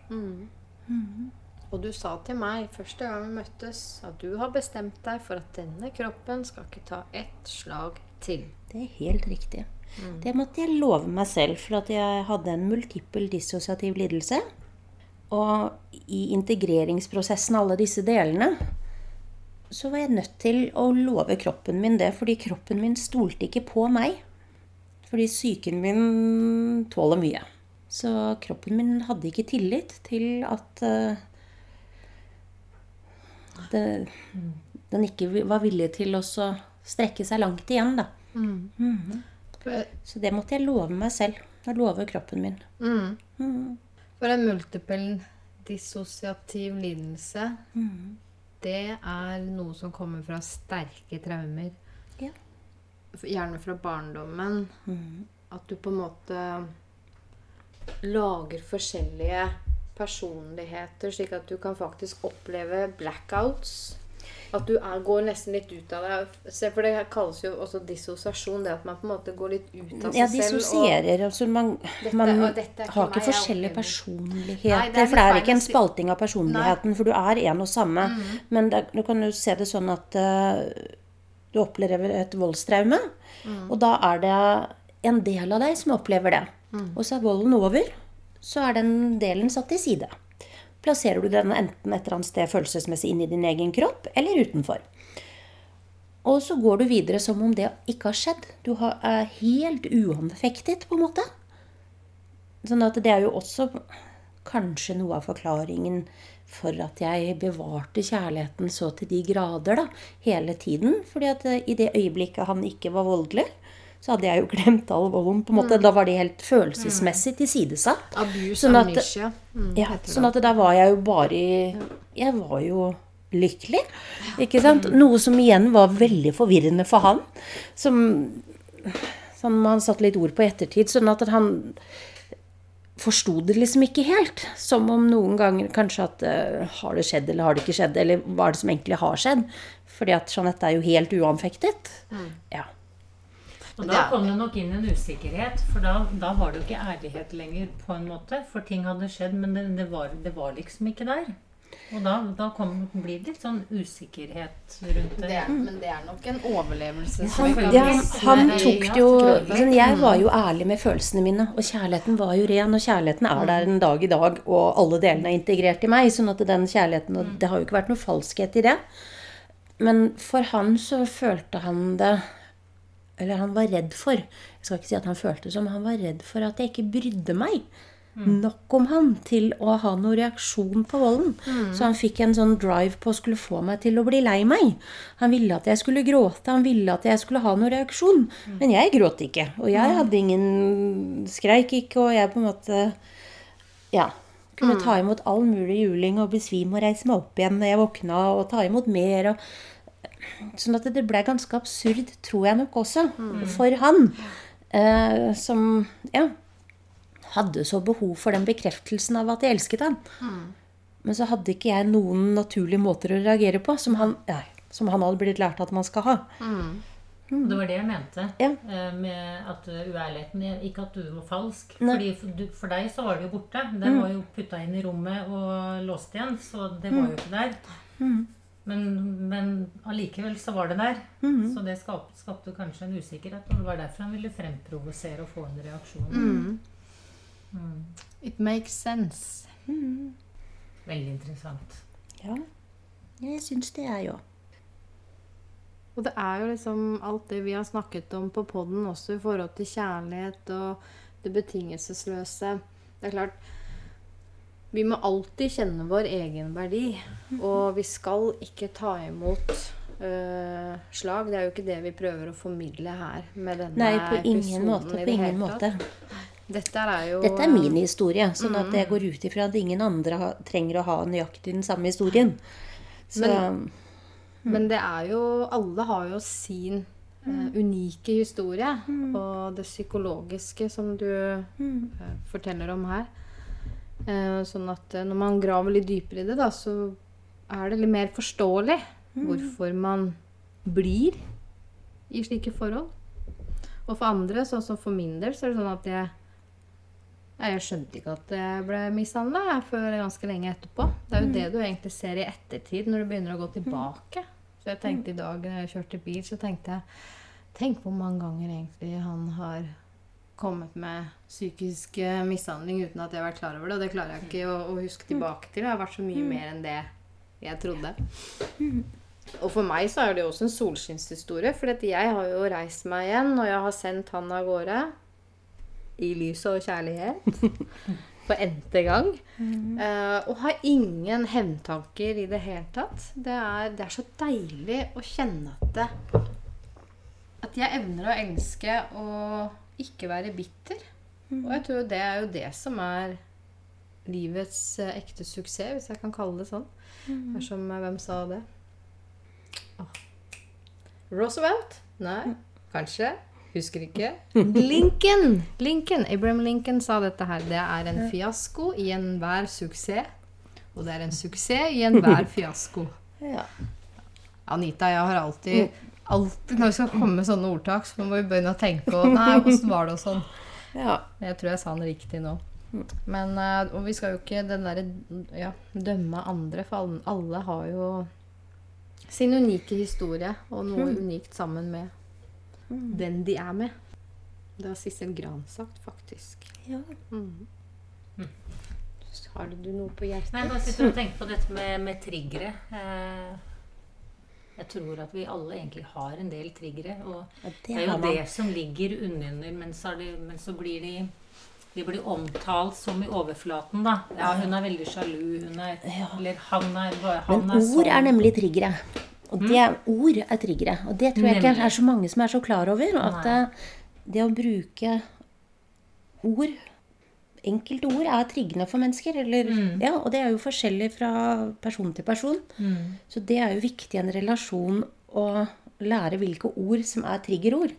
Speaker 1: Og du sa til meg første gang vi møttes, at du har bestemt deg for at denne kroppen skal ikke ta ett slag til.
Speaker 3: Det er helt riktig. Det måtte jeg love meg selv, for at jeg hadde en multippel dissosiativ lidelse. Og i integreringsprosessen alle disse delene, så var jeg nødt til å love kroppen min det, fordi kroppen min stolte ikke på meg. Fordi psyken min tåler mye. Så kroppen min hadde ikke tillit til at uh, det, den ikke var villig til å strekke seg langt igjen, da. Så det måtte jeg love meg selv. Jeg love kroppen min.
Speaker 1: Mm. For en multiple dissosiativ lidelse, det er noe som kommer fra sterke traumer.
Speaker 3: Ja.
Speaker 1: Gjerne fra barndommen. At du på en måte lager forskjellige personligheter, slik at du kan faktisk oppleve blackouts. At du er, går nesten litt ut av deg. Se, For det kalles jo også dissosiasjon. Det at man på en måte går litt ut av seg
Speaker 3: ja,
Speaker 1: selv. Ja,
Speaker 3: dissosierer. Altså man
Speaker 1: Dette-
Speaker 3: man
Speaker 1: dette
Speaker 3: har ikke
Speaker 1: meg,
Speaker 3: forskjellige personligheter.
Speaker 1: Nei, det
Speaker 3: for det er ikke en spalting av personligheten, for du er en og samme. Men det, du kan jo se det sånn at uh, du opplever et voldstraume, og da er det en del av deg som opplever det. Og så er volden over, så er den delen satt til side. Plasserer du den enten et eller annet sted følelsesmessig inn i din egen kropp, eller utenfor. Og så går du videre som om det ikke har skjedd. Du er helt uanfektet, på en måte. Sånn at det er jo også kanskje noe av forklaringen for at jeg bevarte kjærligheten så til de grader da, hele tiden. Fordi at i det øyeblikket han ikke var voldelig, så hadde jeg jo glemt all volden. på en måte. Da var det helt følelsesmessig tilsidesatt.
Speaker 1: Abuse
Speaker 3: Sånn at-
Speaker 1: amnesia. Mm,
Speaker 3: Ja, sånn at da var jeg jo bare i Jeg var jo lykkelig. Ikke sant? Noe som igjen var veldig forvirrende for han. Som som han satte litt ord på i ettertid. Sånn at han forsto det liksom ikke helt. Som om noen ganger kanskje at eh, Har det skjedd, eller har det ikke skjedd? Eller hva er det som egentlig har skjedd? Fordi at Jeanette er jo helt uanfektet. Ja.
Speaker 2: Og da kom det nok inn en usikkerhet, for da, da var det jo ikke ærlighet lenger, på en måte. For ting hadde skjedd, men det, det, var, det var liksom ikke der. Og da, da kom, blir det litt sånn usikkerhet rundt det.
Speaker 1: Det er, men det er nok en overlevelse.
Speaker 2: Han-
Speaker 3: Ja, han, tok
Speaker 2: det
Speaker 3: jo sånn, Jeg var jo ærlig med følelsene mine, og kjærligheten var jo ren. Og kjærligheten er der en dag i dag, og alle delene er integrert i meg. sånn at den kjærligheten, og Det har jo ikke vært noe falskhet i det. Men for han så følte han det Eller han var redd for Jeg skal ikke si at han følte som, han var redd for at jeg ikke brydde meg nok om han til å ha noen reaksjon på volden. Så han fikk en sånn drive på å skulle få meg til å bli lei meg. Han ville at jeg skulle gråte, han ville at jeg skulle ha noen reaksjon. Men jeg gråt ikke. Og jeg hadde ingen Skreik ikke, og jeg på en måte Ja. Kunne ta imot all mulig juling og besvime og reise meg opp igjen når jeg våkna, og ta imot mer. og Sånn at det ble ganske absurd, tror jeg nok også, for han. Eh, som ja, hadde så behov for den bekreftelsen av at jeg elsket han. Men så hadde ikke jeg noen naturlige måter å reagere på som han, ja, som han hadde blitt lært at man skal ha.
Speaker 2: Mm. det var det jeg mente
Speaker 3: Ja.
Speaker 2: eh, med at uærligheten Ikke at du var falsk. Fordi for, deg så var det jo borte. Den var jo putta inn i rommet og låst igjen, så det var jo ikke der. Men, men allikevel så var det der. Så det skapte, skapte kanskje en usikkerhet. Og det var derfor han ville fremprovosere og få en reaksjon.
Speaker 1: It makes sense.
Speaker 2: Veldig interessant.
Speaker 3: Ja, jeg syns det, jeg òg.
Speaker 1: Og det er jo liksom alt det vi har snakket om på poden også i forhold til kjærlighet og det betingelsesløse. Det er klart Vi må alltid kjenne vår egen verdi. Og vi skal ikke ta imot øh, slag. Det er jo ikke det vi prøver å formidle her med denne
Speaker 3: Nei, på ingen måte. På ingen måte.
Speaker 1: Dette er jo
Speaker 3: Dette er min historie, sånn at jeg går ut ifra at ingen andre ha, trenger å ha nøyaktig den samme historien. Så
Speaker 1: Men det er jo Alle har jo sin Uh, unike historie. Og det psykologiske som du uh, forteller om her. Eh, sånn at eh, når man graver litt dypere i det, da, så er det litt mer forståelig hvorfor man blir i slike forhold. Og for andre, sånn som for min del, så er det sånn at jeg Jeg skjønte ikke at jeg ble mishandla før ganske lenge etterpå. Det er jo det du egentlig ser i ettertid, når du begynner å gå tilbake. Så jeg tenkte i dag når jeg kjørte bil, så tenkte jeg Tenk hvor mange ganger egentlig han har kommet med psykisk eh, mishandling uten at jeg har vært klar over det. Og det klarer jeg ikke å, å huske tilbake til. Det har vært så mye mer enn det jeg trodde. Og for meg så er det jo også en solskinnshistorie. For jeg har jo reist meg igjen, og jeg har sendt han av gårde. I lys og kjærlighet. For n-te gang. Eh, og har ingen hevntanker i det hele tatt. Det er, det er så deilig å kjenne at det, At jeg evner å elske og ikke være bitter. Og jeg tror det er jo det som er livets eh, ekte suksess, hvis jeg kan kalle det sånn. Mm. er som Hvem sa det? Oh. Roosevelt? Nei. Kanskje. Husker ikke. Lincoln! Lincoln! Abraham Lincoln sa dette her. Det er en fiasko i enhver suksess. Og det er en suksess i enhver fiasko.
Speaker 3: ja.
Speaker 1: Anita og jeg har alltid, alltid Når vi skal komme med sånne ordtak, så må vi begynne å tenke og Nei, åssen var det og sånn.
Speaker 3: ja.
Speaker 1: Jeg tror jeg sa den riktig nå. Men eh, Og vi skal jo ikke den der, ja, dømme andre, for alle, har jo sin unike historie og noe unikt sammen med den de er med. Det har Sissel Gran sagt, faktisk.
Speaker 3: ja.
Speaker 1: Har du noe på hjertet?
Speaker 2: Nei, jeg bare sitter og tenker på dette med, med triggere. Eh, jeg tror at vi alle egentlig har en del triggere. Og
Speaker 3: Ja,
Speaker 2: det er jo det som ligger unnunder, men så, er men så blir de de blir omtalt som i overflaten, da. Ja, hun er veldig sjalu. Hun er Eller han er han
Speaker 3: Men ord
Speaker 2: sånn.
Speaker 3: er nemlig triggere. Og det, ord er triggere. Og det tror jeg ikke er så mange som er så klar over. At eh, det å bruke ord Enkelte ord er triggende for mennesker. Eller, ja, og det er jo forskjellig fra person til person.
Speaker 2: Mm.
Speaker 3: Så det er jo viktig i en relasjon å lære hvilke ord som er triggerord.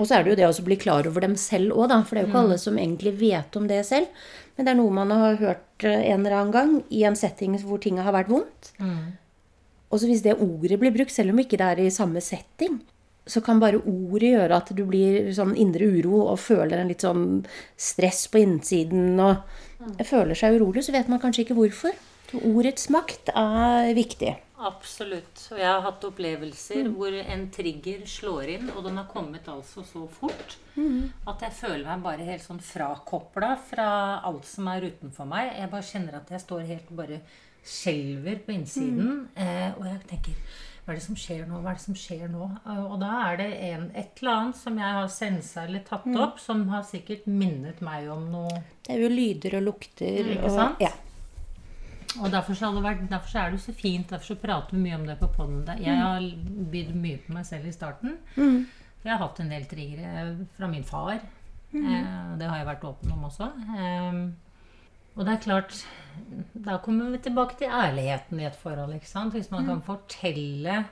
Speaker 3: Og så er det jo det å bli klar over dem selv òg. For det er jo ikke alle som egentlig vet om det selv. Men det er noe man har hørt eh, en eller annen gang i en setting hvor ting har vært vondt.
Speaker 2: Mm.
Speaker 3: Og så hvis det ordet blir brukt, selv om ikke det er i samme setting, så kan bare ordet gjøre at du blir sånn indre uro og føler en litt sånn stress på innsiden og føler seg urolig, så vet man kanskje ikke hvorfor. Ordets makt er viktig.
Speaker 2: Absolutt. Og jeg har hatt opplevelser
Speaker 3: Mm.
Speaker 2: hvor en trigger slår inn, og den har kommet altså så fort
Speaker 3: Mm.
Speaker 2: at jeg føler meg bare helt sånn frakopla fra alt som er utenfor meg. Jeg bare kjenner at jeg står helt bare skjelver på innsiden.
Speaker 3: Mm.
Speaker 2: Eh, og jeg tenker hva er det som skjer nå? Hva er det som skjer nå? Eh, Og da er det en, et eller annet som jeg har sensa eller tatt
Speaker 3: Mm.
Speaker 2: opp, som har sikkert minnet meg om noe
Speaker 3: Det er jo lyder og lukter
Speaker 2: Mm, ikke
Speaker 3: og
Speaker 2: sant?
Speaker 3: Ja.
Speaker 2: Og derfor så, det vært, derfor så er det jo så fint, derfor så prater vi mye om det på podden. Jeg har bydd mye på meg selv i starten.
Speaker 3: Mm.
Speaker 2: Jeg har hatt en del triggere fra min far. Eh, det har jeg vært åpen om også. Eh, og det er klart Da kommer vi tilbake til ærligheten i et forhold. ikke sant? Hvis man kan fortelle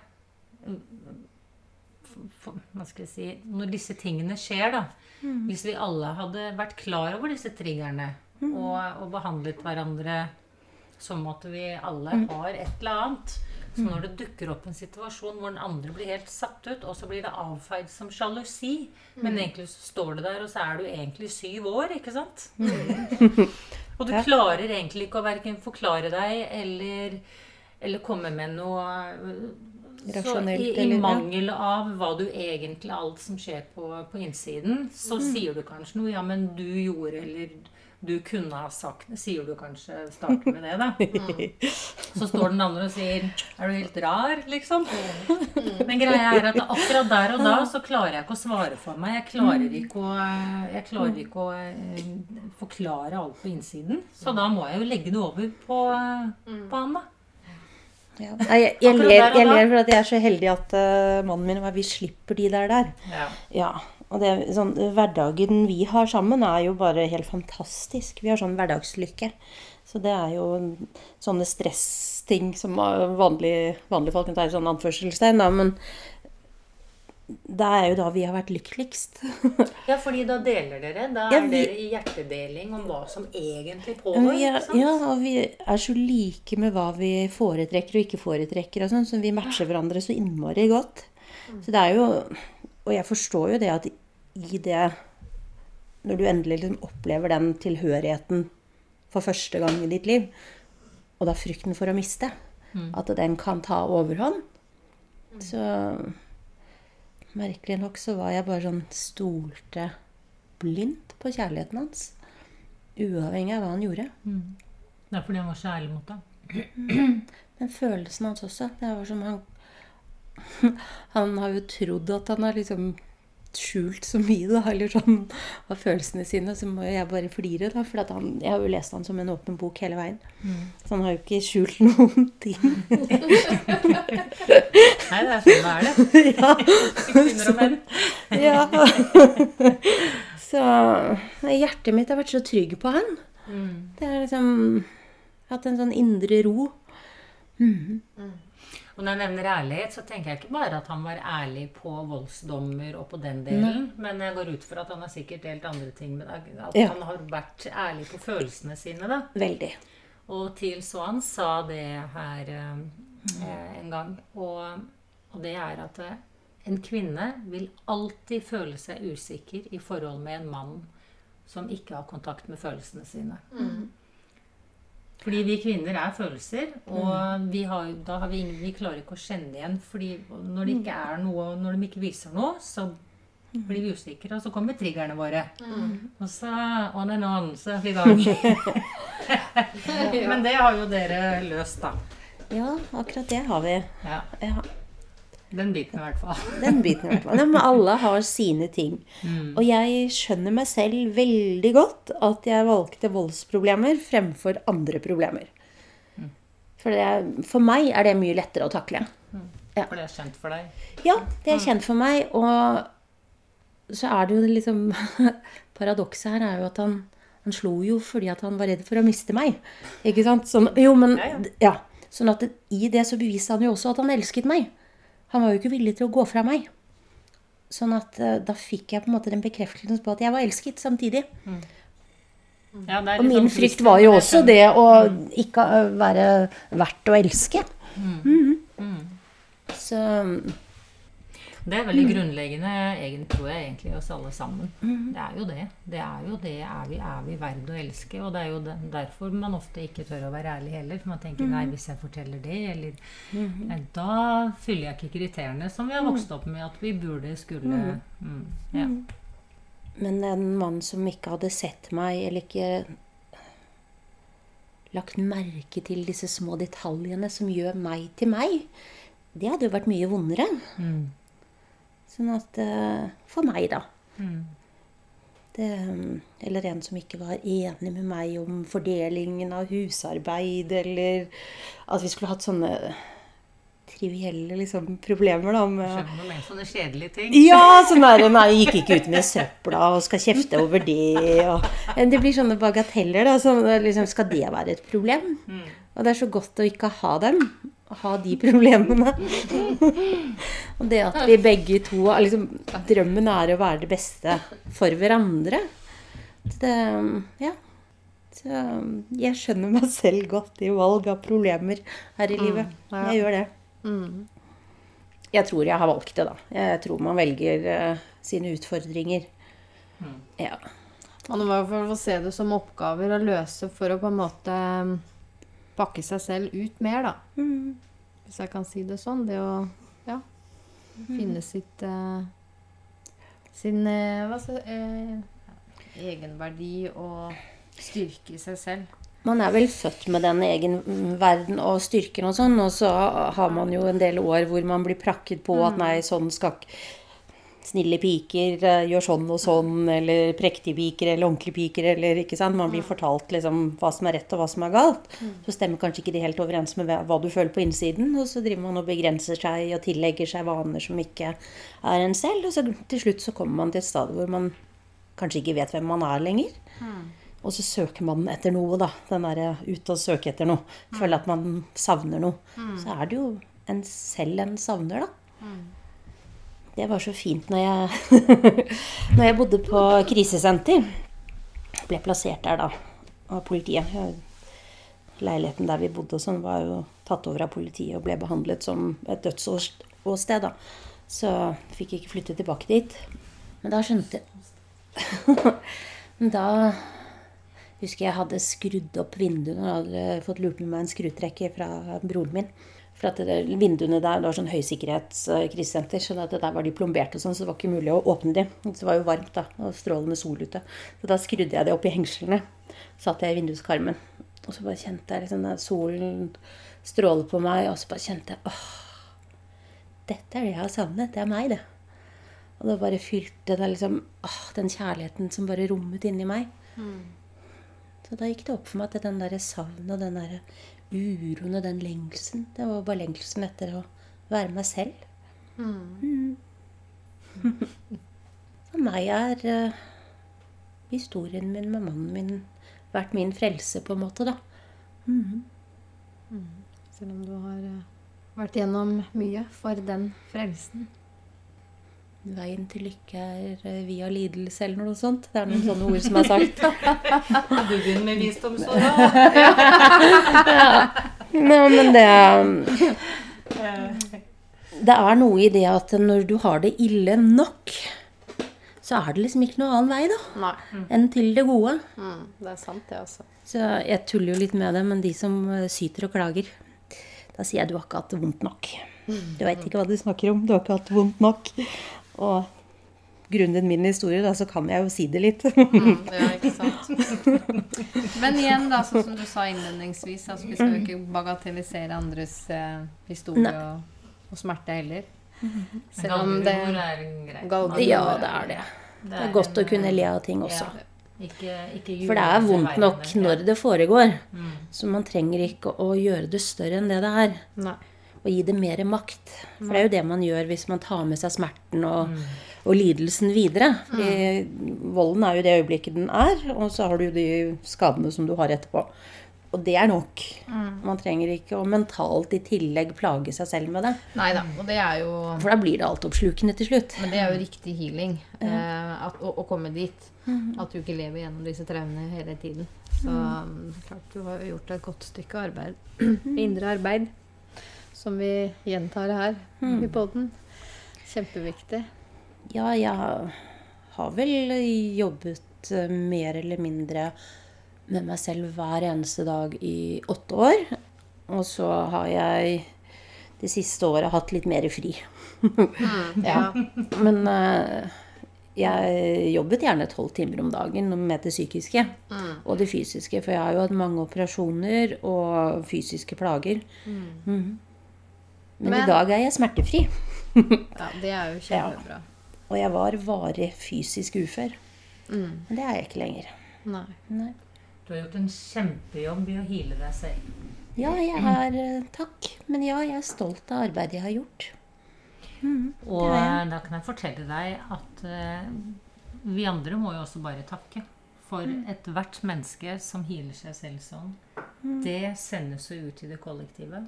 Speaker 2: f- f- Hva skal jeg si Når disse tingene skjer, da. Hvis vi alle hadde vært klar over disse triggerne og, og behandlet hverandre som at vi alle har et eller annet. Så når det dukker opp en situasjon hvor den andre blir helt satt ut, og så blir det avfeid som sjalusi, men egentlig så står det der, og så er du egentlig syv år, ikke sant? og du klarer egentlig ikke å verken forklare deg eller, eller komme med noe så
Speaker 3: Rasjonelt,
Speaker 2: i, i mangel av hva du egentlig Alt som skjer på, på innsiden, så
Speaker 3: Mm.
Speaker 2: sier du kanskje noe Ja, men du gjorde Eller du kunne ha sagt det, sier du kanskje. Starter med det, da. Så står den andre og sier Er du helt rar, liksom? Men greia er at akkurat der og da så klarer jeg ikke å svare for meg. Jeg klarer ikke å, jeg klarer ikke å eh, forklare alt på innsiden. Så da må jeg jo legge det over på, på han, da.
Speaker 3: Ja. Jeg, jeg, ler, jeg ler for at jeg er så heldig at uh, mannen min og jeg, vi slipper de der der.
Speaker 2: Ja.
Speaker 3: Ja, og det, sånn, hverdagen vi har sammen er jo bare helt fantastisk. Vi har sånn hverdagslykke. Så det er jo sånne stressting som vanlige, vanlige folk kan ta i sånn anførselstegn, da, men det er jo da vi har vært lykkeligst.
Speaker 2: ja, fordi da deler dere. Da
Speaker 3: Ja,
Speaker 2: er
Speaker 3: vi-
Speaker 2: dere i hjertedeling om hva som egentlig pågår. sant?
Speaker 3: ja, og vi er så like med hva vi foretrekker og ikke foretrekker, og sånn, så vi matcher hverandre så innmari godt. Så det er jo Og jeg forstår jo det at i det Når du endelig liksom opplever den tilhørigheten for første gang i ditt liv, og da frykten for å miste, at den kan ta overhånd, så Merkelig nok så var jeg bare sånn stolte blindt på kjærligheten hans. Uavhengig av hva han gjorde.
Speaker 2: Det er fordi han var så ærlig mot deg.
Speaker 3: Men følelsen hans også. Det var som han Han har jo trodd at han har liksom skjult så mye, da, eller sånn, av følelsene sine. Så må jeg bare flire, da. For at han, jeg har jo lest han som en åpen bok hele veien. Så han har jo ikke skjult noen ting.
Speaker 2: Nei, det er sånn det er, det.
Speaker 3: ja.
Speaker 2: Kvinner og menn.
Speaker 3: ja. Så hjertet mitt har vært så trygg på han. Det har liksom hatt en sånn indre ro.
Speaker 2: Og når jeg nevner ærlighet, så tenker jeg ikke bare at han var ærlig på voldsdommer og på den delen, men jeg går ut fra at han har sikkert delt andre ting med deg. At
Speaker 3: Ja.
Speaker 2: han har vært ærlig på følelsene sine, da.
Speaker 3: Veldig.
Speaker 2: Og til Swan sa det her eh, en gang, og, og det er at eh, en kvinne vil alltid føle seg usikker i forhold med en mann som ikke har kontakt med følelsene sine. Fordi vi kvinner er følelser, og vi, har, da har vi, ingen, vi klarer ikke å kjenne igjen. fordi når det ikke er noe, når de ikke viser noe, så blir vi usikre, og så kommer triggerne våre. Og så on and on, så er vi i gang. Men det har jo dere løst, da.
Speaker 3: Ja, akkurat det har vi.
Speaker 2: Ja,
Speaker 3: Ja.
Speaker 2: Den biten i hvert fall.
Speaker 3: Den biten i hvert fall. Ja, Men alle har sine ting.
Speaker 2: Mm.
Speaker 3: Og jeg skjønner meg selv veldig godt at jeg valgte voldsproblemer fremfor andre problemer.
Speaker 2: Mm.
Speaker 3: For, det, for meg er det mye lettere å takle.
Speaker 2: For det er kjent for deg.
Speaker 3: Ja, det er kjent for meg. Og så er det jo liksom Paradokset her er jo at han, han slo jo fordi at han var redd for å miste meg. Ikke sant? Sånn, jo, men
Speaker 2: Ja,
Speaker 3: ja. Sånn at i det så beviste han jo også at han elsket meg. Han var jo ikke villig til å gå fra meg. Sånn at eh, da fikk jeg på en måte den bekreftelsen på at jeg var elsket samtidig.
Speaker 2: Ja, det er
Speaker 3: Og min
Speaker 2: sånn
Speaker 3: frykt var jo også det å ikke eh, være verdt å elske. Mhm. Så
Speaker 2: Det er veldig grunnleggende, egentlig, tror jeg, egentlig, hos alle sammen.
Speaker 3: Mhm.
Speaker 2: Det er jo det. Det er jo det. Er vi, er vi verd å elske? Og det er jo derfor man ofte ikke tør å være ærlig heller. For man tenker
Speaker 3: Mhm.
Speaker 2: nei, hvis jeg forteller det, eller nei, Da fyller jeg ikke kriteriene som vi har vokst opp med at vi burde, skulle mm, ja.
Speaker 3: Men en mann som ikke hadde sett meg, eller ikke lagt merke til disse små detaljene som gjør meg til meg, det hadde jo vært mye vondere.
Speaker 2: Mm.
Speaker 3: Sånn at eh, For meg, da.
Speaker 2: Mm.
Speaker 3: Det, eller en som ikke var enig med meg om fordelingen av husarbeid, eller at vi skulle hatt sånne trivielle liksom, problemer, da. Med,
Speaker 2: Skjønner du med sånne kjedelige ting?
Speaker 3: Ja, sånn der Nei, gikk ikke ut med søpla og skal kjefte over det. Og, det blir sånne bagateller, da. Som, liksom, skal det være et problem? Og det er så godt å ikke ha dem. Ha de problemene. og det at vi begge to liksom, Drømmen er å være det beste for hverandre. Det, ja. Så jeg skjønner meg selv godt i valg av problemer her i livet.
Speaker 1: ja.
Speaker 3: Jeg gjør det.
Speaker 1: Mm.
Speaker 3: Jeg tror jeg har valgt det, da. Jeg tror man velger uh, sine utfordringer. Ja.
Speaker 1: Man må i hvert fall se det som oppgaver å løse for å på en måte mm, pakke seg selv ut mer, da.
Speaker 3: Mm.
Speaker 1: Hvis jeg kan si det sånn. Det å ja, finne sitt eh, Sin eh, hva så, eh, egenverdi og styrke i seg selv.
Speaker 3: Man er vel født med den egen verden og styrken og sånn, og så har man jo en del år hvor man blir prakket på at nei, sånn skal ikke Snille piker eh, gjør sånn og sånn, eller prektige piker eller ordentlige piker, eller ikke sant. Man blir fortalt liksom hva som er rett og hva som er galt. Så stemmer kanskje ikke det helt overens med hva hva du føler på innsiden, og så driver man og begrenser seg og tillegger seg vaner som ikke er en selv, og så til slutt så kommer man til et stadium hvor man kanskje ikke vet hvem man er lenger. Og så søker man etter noe, da. Den derre ut og søke etter noe. Føle at man savner noe. Så er det jo en selv en savner, da. Det var så fint når jeg, når jeg bodde på krisesenter. Ble plassert der da av politiet. Leiligheten der vi bodde sånn var jo tatt over av politiet og ble behandlet som et dødsåsted. da. Så fikk ikke flytte tilbake dit. Men da skjønte Men da husker jeg hadde skrudd opp vinduene og hadde fått lurt med meg en skrutrekker fra broren min. For at det, vinduene der det var sånn høysikkerhetskrisesenter, så det der var de plombert og sånn, så det var ikke mulig å åpne de. Det var jo varmt da, og strålende sol ute. Så da skrudde jeg det opp i hengslene. Satt jeg i vinduskarmen. Og så bare kjente jeg liksom solen stråle på meg, og så bare kjente jeg åh, dette er det jeg har savnet. Det er meg, det. Og det bare fylte det liksom åh, den kjærligheten som bare rommet inni meg. Så da gikk det opp for meg at den der savnet og den der uroen og den lengselen Det var bare lengselen etter å være meg selv. Mm. For meg er uh, historien min med mannen min vært min frelse, på en måte, da.
Speaker 1: Selv om du har eh, vært gjennom mye for den frelsen.
Speaker 3: Veien til lykke er eh, via lidelse, eller noe sånt. Det er noen sånne ord som er sagt.
Speaker 2: Du begynner med visdomsåra.
Speaker 3: Nei, men det Det er noe i det at når du har det ille nok, så er det liksom ikke noe annen vei, da,
Speaker 1: Nei.
Speaker 3: enn til det gode.
Speaker 1: Mm, det er sant, det, altså.
Speaker 3: Så jeg tuller jo litt med det, men de som eh, syter og klager, da sier jeg du har ikke hatt det vondt nok. Du veit ikke hva du snakker om. Du har ikke hatt det vondt nok. Og grunnet min historie, da, så kan jeg jo si det litt.
Speaker 1: Mm, ja, ikke sant. Men igjen, da, sånn som du sa innledningsvis, altså, vi skal jo ikke bagatellisere andres eh, historie og, og smerte heller. Selv om det
Speaker 2: er greit.
Speaker 3: Ja, det er det. Det er godt å kunne le av ting også.
Speaker 2: Ikke, ikke
Speaker 3: For det er vondt nok når det foregår.
Speaker 2: Mm.
Speaker 3: Så man trenger ikke å gjøre det større enn det det er.
Speaker 1: Nei.
Speaker 3: Og gi det mer makt. For det er jo det man gjør hvis man tar med seg smerten og, og lidelsen videre. Fordi volden er jo det øyeblikket den er, og så har du de skadene som du har etterpå. Og det er nok. Man trenger ikke å mentalt i tillegg plage seg selv med det.
Speaker 1: Neida. Og det er jo
Speaker 3: For da blir det altoppslukende til slutt.
Speaker 1: Men det er jo riktig healing. Eh, at, å, å komme dit. At du ikke lever gjennom disse traumene hele tiden. Så um, klart du har gjort et godt stykke arbeid. Indre arbeid. Som vi gjentar her i poden. Kjempeviktig.
Speaker 3: Ja, jeg har vel jobbet eh, mer eller mindre med meg selv hver eneste dag i åtte år. Og så har jeg det siste året hatt litt mer fri.
Speaker 1: Ja.
Speaker 3: Men eh, jeg jobbet gjerne tolv timer om dagen med det psykiske og det fysiske. For jeg har jo hatt mange operasjoner og fysiske plager. Mhm. Men,
Speaker 1: Men-
Speaker 3: i dag er jeg smertefri.
Speaker 1: ja. Det er jo kjempebra.
Speaker 3: Og jeg var varig fysisk ufør.
Speaker 1: Mm.
Speaker 3: Men det er jeg ikke lenger.
Speaker 1: Nei.
Speaker 3: Nei.
Speaker 2: Du har gjort en kjempejobb i å hile deg selv.
Speaker 3: Ja, jeg er eh, Takk. Men ja, jeg er stolt av arbeidet jeg har gjort.
Speaker 2: Og
Speaker 3: er
Speaker 2: da kan jeg fortelle deg at uh, vi andre må jo også bare takke. For ethvert menneske som healer seg selv sånn, det sendes jo ut i det kollektive.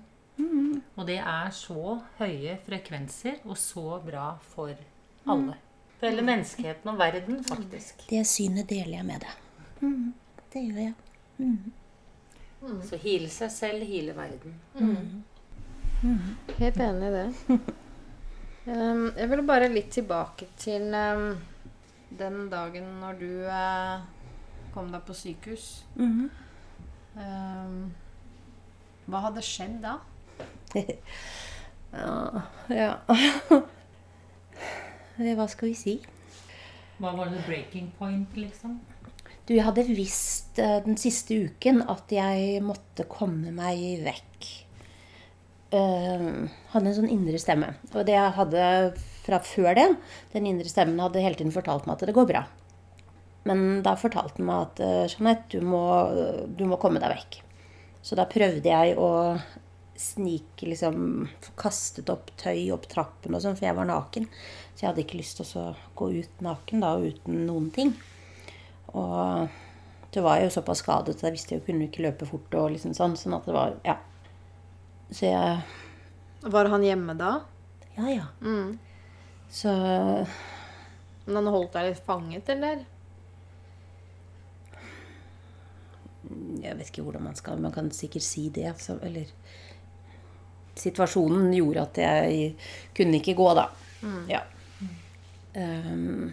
Speaker 2: Og det er så høye frekvenser og så bra for alle. For hele menneskeheten og verden, faktisk.
Speaker 3: Det synet deler jeg med deg. Mhm. Det gjør jeg.
Speaker 2: Så heale seg selv, heale verden.
Speaker 1: Helt enig i det. Um, jeg vil bare litt tilbake til um, den dagen når du eh, kom deg på sykehus. Um, hva hadde skjedd da?
Speaker 3: Ja, ja. Hva skal vi si?
Speaker 2: Hva var det breaking point, liksom?
Speaker 3: Du, jeg hadde visst eh, den siste uken at jeg måtte komme meg vekk. Uh, hadde en sånn indre stemme. Og det jeg hadde fra før det, den indre stemmen hadde hele tiden fortalt meg at det går bra. Men da fortalte den meg at eh, Jeanette, du må, du må komme deg vekk. Så da prøvde jeg å snike liksom kastet opp tøy opp trappen og sånn, for jeg var naken. Så jeg hadde ikke lyst til å gå ut naken da, uten noen ting. Og det var jo såpass skadet at jeg visste jeg kunne ikke løpe fort og liksom sånn. Sånn at det var Ja. Så jeg
Speaker 1: Var han hjemme da?
Speaker 3: Ja, ja.
Speaker 1: Mm.
Speaker 3: Så
Speaker 1: Men han holdt deg litt fanget, eller?
Speaker 3: Jeg vet ikke hvordan man skal Man kan sikkert si det. Så, eller Situasjonen gjorde at jeg kunne ikke gå, da. Ja. Um,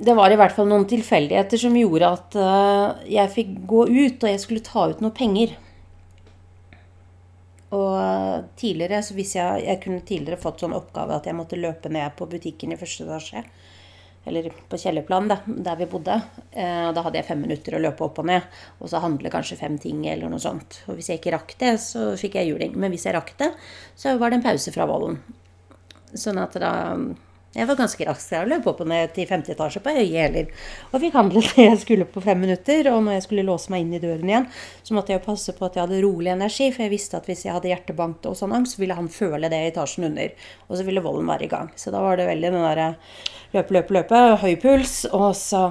Speaker 3: det var i hvert fall noen tilfeldigheter som gjorde at uh, jeg fikk gå ut, og jeg skulle ta ut noe penger. Og uh, tidligere, så hvis jeg, jeg kunne tidligere fått sånn oppgave at jeg måtte løpe ned på butikken i første etasje. Eller på kjellerplan, da, der vi bodde. Eh, og da hadde jeg fem minutter å løpe opp og ned. Og så handle kanskje fem ting eller noe sånt. Og hvis jeg ikke rakk det, så fikk jeg juling. Men hvis jeg rakk det, så var det en pause fra volden. Sånn at da Jeg var ganske rask. Jeg løp opp og ned til femte etasje på høye hæler. Og fikk handlet det jeg skulle på fem minutter. Og når jeg skulle låse meg inn i døren igjen, så måtte jeg passe på at jeg hadde rolig energi. For jeg visste at hvis jeg hadde hjertebank og sånn angst, så ville han føle det i etasjen under. Og så ville volden være i gang. Så da var det veldig den derre løpe, løpe, løpe, høy puls, og så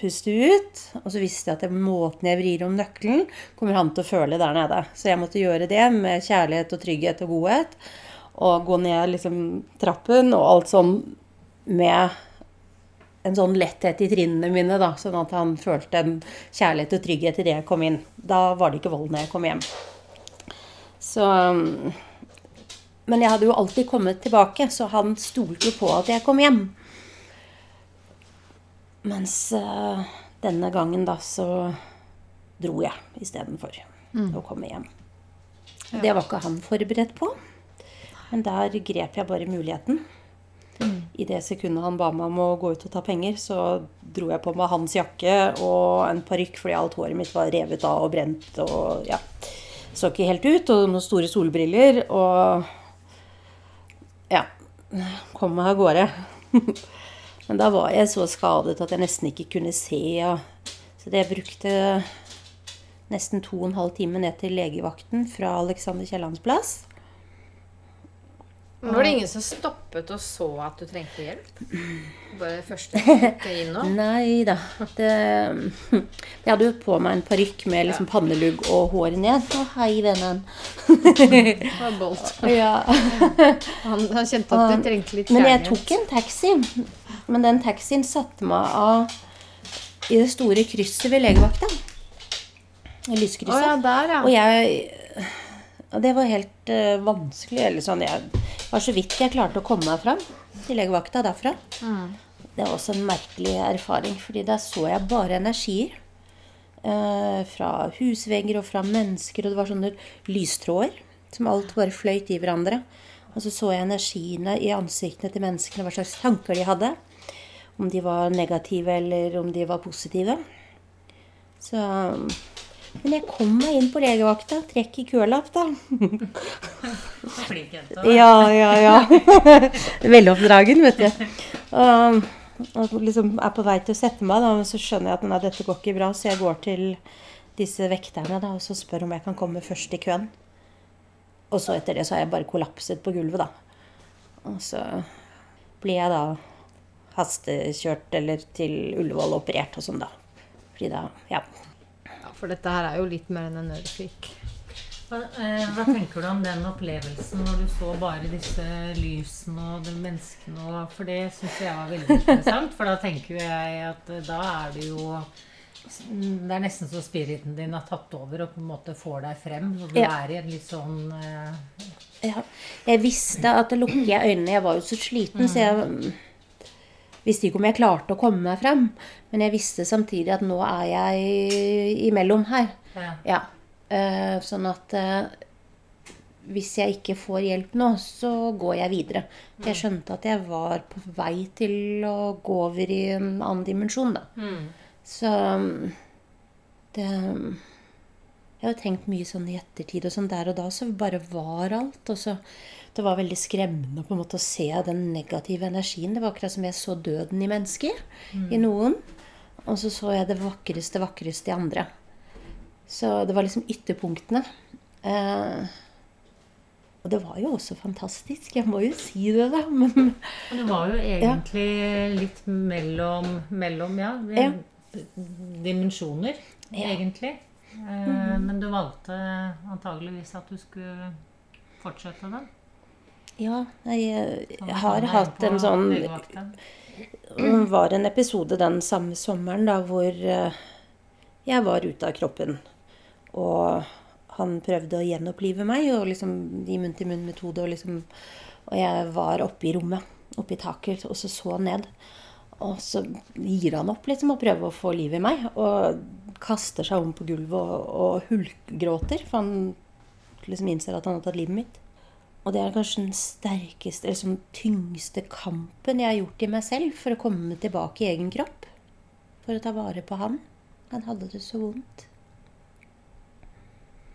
Speaker 3: puste ut. Og så visste jeg at den måten jeg vrir om nøkkelen, kommer han til å føle der nede. Så jeg måtte gjøre det med kjærlighet og trygghet og godhet. Og gå ned liksom trappen og alt sånn med en sånn letthet i trinnene mine, da, sånn at han følte en kjærlighet og trygghet idet jeg kom inn. Da var det ikke vold når jeg kom hjem. Så Men jeg hadde jo alltid kommet tilbake, så han stolte jo på at jeg kom hjem. Mens uh, denne gangen, da, så dro jeg istedenfor mm. å komme hjem. Ja. Det var ikke han forberedt på. Men der grep jeg bare muligheten. Mm. I det sekundet han ba meg om å gå ut og ta penger, så dro jeg på meg hans jakke og en parykk fordi alt håret mitt var revet av og brent og ja. Så ikke helt ut. Og noen store solbriller. Og ja. Kom meg av gårde. Men da var jeg så skadet at jeg nesten ikke kunne se. Så det brukte nesten to og en halv time ned til legevakten fra Alexander Kiellands plass.
Speaker 1: Men var det ingen som stoppet og så at du trengte hjelp? Bare første inn nå?
Speaker 3: Nei da. Det, jeg hadde jo på meg en parykk med liksom pannelugg og hår ned. Å, hei, vennen.
Speaker 1: Bolt.
Speaker 3: Ja.
Speaker 1: Han, han kjente at du trengte litt kjærlighet.
Speaker 3: Men jeg tok en taxi. Men den taxien satte meg av i det store krysset ved legevakta. Lyskrysset.
Speaker 1: Oh, ja, der, ja.
Speaker 3: Og jeg og det var helt uh, vanskelig. Eller sånn, jeg var så vidt jeg klarte å komme meg fram til legevakta derfra.
Speaker 1: Mm.
Speaker 3: Det var også en merkelig erfaring, fordi der så jeg bare energier. Eh, fra husvegger og fra mennesker, og det var sånne lystråder som alt bare fløyt i hverandre. Og så så jeg energiene i ansiktene til menneskene, hva slags tanker de hadde. Om de var negative, eller om de var positive. Så men jeg kom meg inn på legevakta. Trekk i kølapp, da.
Speaker 2: Flink jente.
Speaker 3: Ja, ja, ja. Veloppdragen, vet du. Og, og liksom er på vei til å sette meg, da, men så skjønner jeg at nei, dette går ikke bra, så jeg går til disse vekterne da, og så spør om jeg kan komme først i køen. Og så etter det så har jeg bare kollapset på gulvet, da. Og så blir jeg da hastekjørt eller til Ullevål operert og sånn, da. Fordi da Ja.
Speaker 1: For dette her er jo litt mer enn en ørefik.
Speaker 2: Hva, eh, hva tenker du om den opplevelsen når du så bare disse lysene og de menneskene? Og, for det syns jeg var veldig interessant. For da tenker jeg at eh, da er det jo Det er nesten så spiriten din har tatt over og på en måte får deg frem. Og du
Speaker 3: Ja.
Speaker 2: er i en litt sånn eh,
Speaker 3: Ja. Jeg visste at lukket jeg øynene. Jeg var jo så sliten, så jeg mm, visste ikke om jeg klarte å komme meg frem. Men jeg visste samtidig at nå er jeg imellom her.
Speaker 2: ja.
Speaker 3: Ja. Uh, sånn at uh, hvis jeg ikke får hjelp nå, så går jeg videre. Jeg skjønte at jeg var på vei til å gå over i en annen dimensjon, da.
Speaker 2: Mm.
Speaker 3: Så um, det Jeg har tenkt mye sånn i ettertid, og sånn der og da så bare var alt. Og så Det var veldig skremmende på en måte å se den negative energien. Det var akkurat som jeg så døden i mennesker. I noen. Og så så jeg det vakreste, vakreste i andre. Så det var liksom ytterpunktene. Eh, og det var jo også fantastisk. Jeg må jo si det, da. Men
Speaker 2: Og det var jo egentlig litt mellom, mellom ja,
Speaker 3: Ja.
Speaker 2: dimensjoner,
Speaker 3: Ja.
Speaker 2: egentlig. Eh, Men du valgte antageligvis at du skulle fortsette den.
Speaker 3: Ja, jeg,
Speaker 2: Sånn
Speaker 3: jeg har hatt en sånn. Det var en episode den samme sommeren da hvor eh, jeg var ute av kroppen. Og han prøvde å gjenopplive meg og liksom i munn-til-munn-metode. Og, liksom, og jeg var oppe i rommet, oppe i taket, og så så han ned. Og så gir han opp liksom og prøver å få liv i meg. Og kaster seg om på gulvet og, og hulkgråter. For han liksom innser at han har tatt livet mitt. Og det er kanskje den sterkeste, eller sånn tyngste kampen jeg har gjort i meg selv for å komme tilbake i egen kropp. For å ta vare på han. Han hadde det så vondt.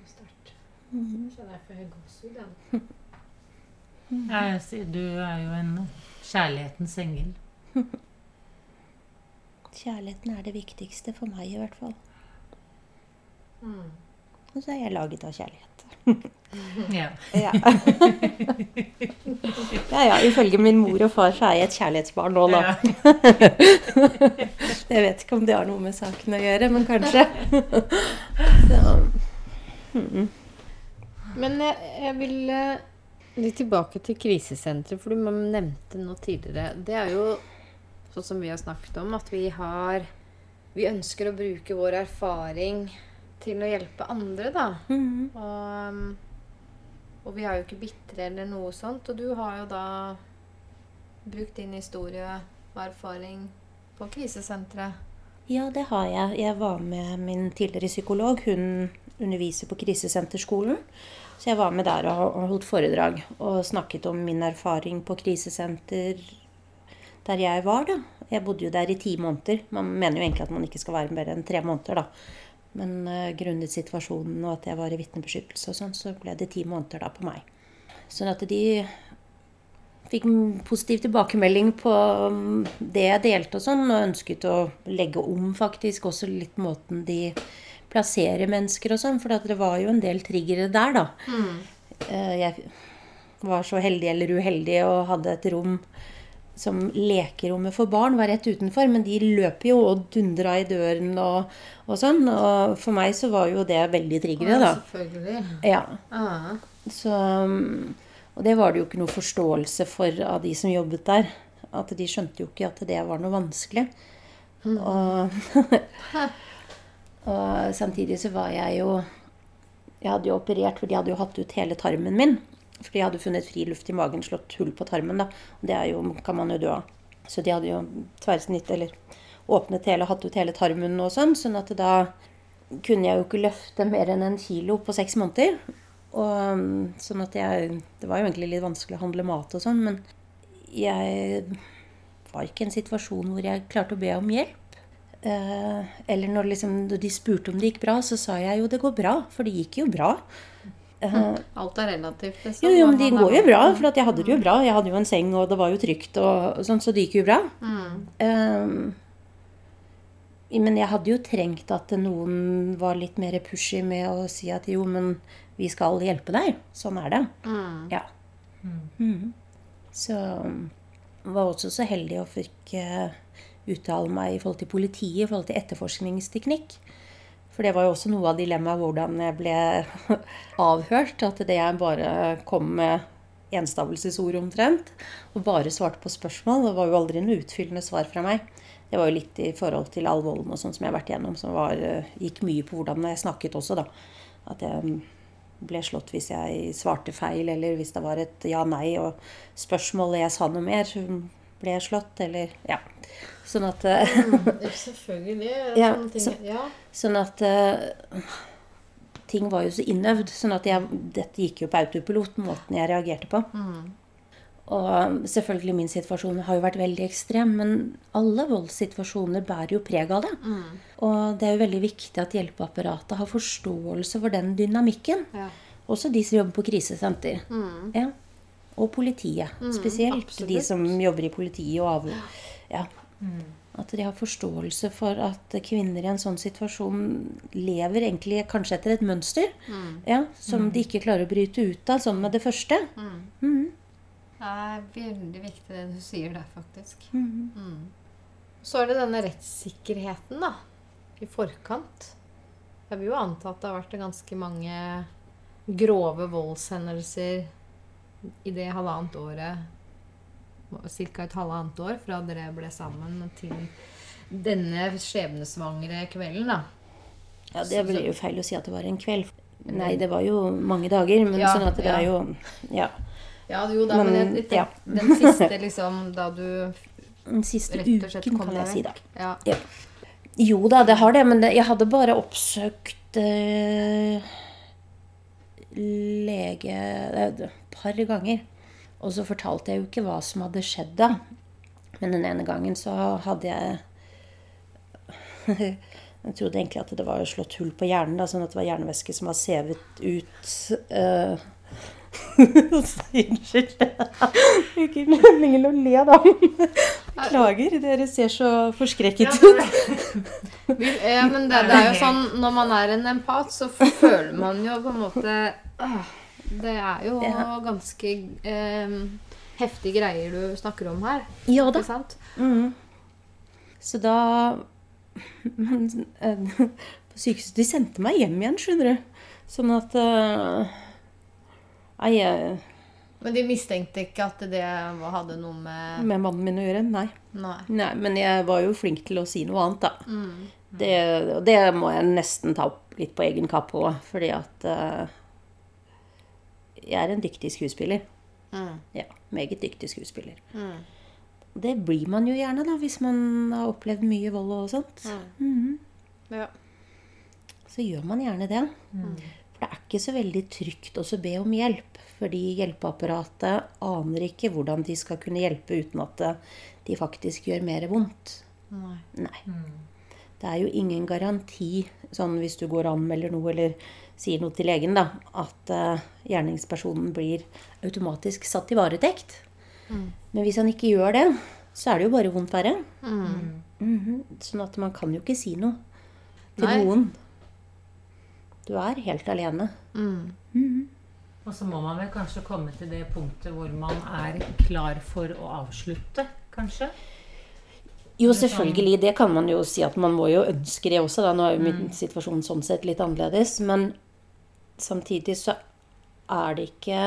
Speaker 1: Sterkt. Kjenner jeg får gåsehud igjen.
Speaker 2: Ja, jeg sier, du er jo en kjærlighetens engel.
Speaker 3: Kjærligheten er det viktigste for meg, i hvert fall.
Speaker 1: Mm.
Speaker 3: Og så er jeg laget av kjærlighet.
Speaker 2: Ja.
Speaker 3: Ja. ja, ja. Ifølge min mor og far så er jeg et kjærlighetsbarn nå, da. Jeg vet ikke om det har noe med saken å gjøre, men kanskje. Så.
Speaker 1: Men jeg, jeg vil eh, litt tilbake til krisesenteret, for du nevnte noe tidligere. Det er jo sånn som vi har snakket om, at vi har Vi ønsker å bruke vår erfaring til å hjelpe andre, da.
Speaker 3: Mhm.
Speaker 1: Og, um, og vi er jo ikke bitre eller noe sånt. Og du har jo da brukt din historie og erfaring på krisesenteret.
Speaker 3: Ja, det har jeg. Jeg var med min tidligere psykolog. Hun underviser på krisesenterskolen. Så jeg var med der og og holdt foredrag og snakket om min erfaring på krisesenter der jeg var, da. Jeg bodde jo der i ti måneder. Man mener jo egentlig at man ikke skal være mer enn tre måneder, da. Men uh, grunnet situasjonen og at jeg var i vitnebeskyttelse og sånn, så ble det ti måneder da på meg. Sånn at de fikk positiv tilbakemelding på um, det jeg delte og sånn, og ønsket å legge om faktisk også litt måten de plasserer mennesker og sånn, for det var jo en del triggere der, da. Eh, Jeg var så heldig eller uheldig og hadde et rom som lekerommet for barn var rett utenfor, men de løper jo og dundra i døren og, og sånn. Og for meg så var jo det veldig triggere, da.
Speaker 1: Selvfølgelig.
Speaker 3: Ja.
Speaker 1: Ah.
Speaker 3: Så, um, og det var det jo ikke noe forståelse for av de som jobbet der. At de skjønte jo ikke at det var noe vanskelig. Og, og samtidig så var jeg jo Jeg hadde jo operert, for de hadde jo hatt ut hele tarmen min. For de hadde funnet fri luft i magen, slått hull på tarmen. da. Og det jo, kan man jo dø av. Så de hadde jo tverrsnitt, eller åpnet hele, hatt ut hele tarmen og sånn. Sånn at da kunne jeg jo ikke løfte mer enn en kilo på seks måneder. Og, um, sånn at jeg Det var jo egentlig litt vanskelig å handle mat og sånn, men jeg var ikke i en situasjon hvor jeg klarte å be om hjelp. Eh, eller når, liksom, når de spurte om det gikk bra, så sa jeg jo det går bra, for det gikk jo bra. Eh,
Speaker 1: Alt er relativt. liksom.
Speaker 3: jo, jo, men de går jo bra, for at jeg hadde det jo bra. Jeg hadde jo en seng, og det var jo trygt, og, sånn, så det gikk jo bra.
Speaker 1: Mm.
Speaker 3: Um, men jeg hadde jo trengt at noen var litt mer pushy med å si at jo, men vi skal hjelpe deg. Sånn er det.
Speaker 1: Mm.
Speaker 3: Ja. Mm. Så jeg var også så heldig å fikk eh, uttale meg i forhold til politiet, i forhold til etterforskningsteknikk. For det var jo også noe av dilemmaet hvordan jeg ble avhørt. At det jeg bare kom med enstavelsesord omtrent, og bare svarte på spørsmål. Det var jo aldri noe utfyllende svar fra meg. Det var jo litt i forhold til all volden og sånn som jeg har vært igjennom, som var, eh, gikk mye på hvordan jeg snakket også, da. At jeg ble slått hvis jeg svarte feil, eller hvis det var et ja-nei, og spørsmålet jeg sa noe mer, ble jeg slått, eller Ja. Sånn at eh,
Speaker 1: Selvfølgelig.
Speaker 3: Ja, så-
Speaker 1: ja.
Speaker 3: Sånn at uh, ting var jo så innøvd. sånn at jeg, dette gikk jo på autopilot, måten jeg reagerte på. Og selvfølgelig min situasjon har jo vært veldig ekstrem, men alle voldssituasjoner bærer jo preg av det. Og det er jo veldig viktig at hjelpeapparatet har forståelse for den dynamikken.
Speaker 1: Ja.
Speaker 3: Også de som jobber på krisesenter. Ja. Og politiet spesielt.
Speaker 1: absolutt.
Speaker 3: De som jobber i politiet og av... Ja. At de har forståelse for at kvinner i en sånn situasjon lever egentlig kanskje etter et mønster. Ja, som de ikke klarer å bryte ut av, sånn med det første.
Speaker 1: Det er veldig viktig det du sier der, faktisk. Mm. Så er det denne rettssikkerheten, da. I forkant. Jeg vil jo anta at det har vært ganske mange grove voldshendelser i det halvannet året Ca. et halvannet år fra dere ble sammen til denne skjebnesvangre kvelden, da.
Speaker 3: Ja, Det blir jo feil å si at det var en kveld. Nei, det var jo mange dager. Men
Speaker 1: Ja,
Speaker 3: sånn at det
Speaker 1: ja.
Speaker 3: er jo Ja.
Speaker 1: Ja, jo da, men,
Speaker 3: Men,
Speaker 1: jeg,
Speaker 3: ja.
Speaker 1: den siste, liksom, da du
Speaker 3: Den siste uken, kan jeg si da.
Speaker 1: Ja.
Speaker 3: Ja. Jo da, det har det, men det, jeg hadde bare oppsøkt eh, lege eh, et par ganger. Og så fortalte jeg jo ikke hva som hadde skjedd da. Men den ene gangen så hadde jeg Jeg trodde egentlig at det var slått hull på hjernen, da, sånn at det var hjernevæske som var sevet ut. eh. Unnskyld. Ikke meningen å le, da. Beklager, dere ser så forskrekket ut.
Speaker 1: Ja, men det, det er jo sånn når man er en empat, så føler man jo på en måte åh, Det er jo
Speaker 3: Ja.
Speaker 1: ganske eh, heftige greier du snakker om her.
Speaker 3: Ja da.
Speaker 1: Ikke sant?
Speaker 3: Mm. Så da men, eh, På sykehuset De sendte meg hjem igjen, skjønner du. Sånn at eh, Nei, jeg-
Speaker 1: Men de mistenkte ikke at det hadde noe med
Speaker 3: med mannen min å gjøre? Nei.
Speaker 1: Nei.
Speaker 3: Nei. Men jeg var jo flink til å si noe annet, da.
Speaker 1: Mm.
Speaker 3: Det, og det må jeg nesten ta opp litt på egen kappe òg, fordi at eh, Jeg er en dyktig skuespiller.
Speaker 1: Mm.
Speaker 3: Ja, meget dyktig skuespiller.
Speaker 1: Mm.
Speaker 3: Det blir man jo gjerne, da, hvis man har opplevd mye vold og sånt. Mhm.
Speaker 1: Ja.
Speaker 3: så gjør man gjerne det. For det er ikke så veldig trygt å be om hjelp. Fordi hjelpeapparatet aner ikke hvordan de skal kunne hjelpe uten at de faktisk gjør mer vondt.
Speaker 1: Nei.
Speaker 3: Nei. Det er jo ingen garanti, sånn hvis du går og anmelder noe eller sier noe til legen, da, at uh, gjerningspersonen blir automatisk satt i varetekt. Men hvis han ikke gjør det, så er det jo bare vondt verre.
Speaker 1: Mm.
Speaker 3: Mhm. Sånn at man kan jo ikke si noe til
Speaker 1: Nei.
Speaker 3: noen. Du er helt alene.
Speaker 1: Mm.
Speaker 2: Og så må man vel kanskje komme til det punktet hvor man er klar for å avslutte, kanskje?
Speaker 3: Jo, selvfølgelig. Det kan man jo si at man må jo ønske det også. Da. Nå er jo min situasjon sånn sett litt annerledes. Men samtidig så er det ikke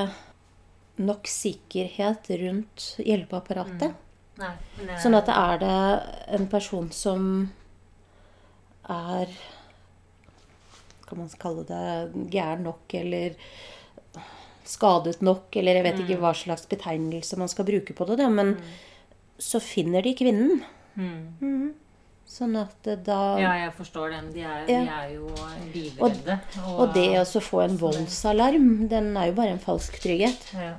Speaker 3: nok sikkerhet rundt hjelpeapparatet.
Speaker 2: Nei. Men
Speaker 3: Sånn at det er det en person som er Kan man kalle det gæren nok, eller skadet nok, eller jeg vet ikke hva slags betegnelse man skal bruke på det. Da. Men så finner de kvinnen.
Speaker 2: mm.
Speaker 3: Sånn at da
Speaker 2: Ja, jeg forstår dem. De er,
Speaker 3: Ja.
Speaker 2: de er jo livredde.
Speaker 3: Og det å få en voldsalarm, den er jo bare en falsk trygghet.
Speaker 2: ja.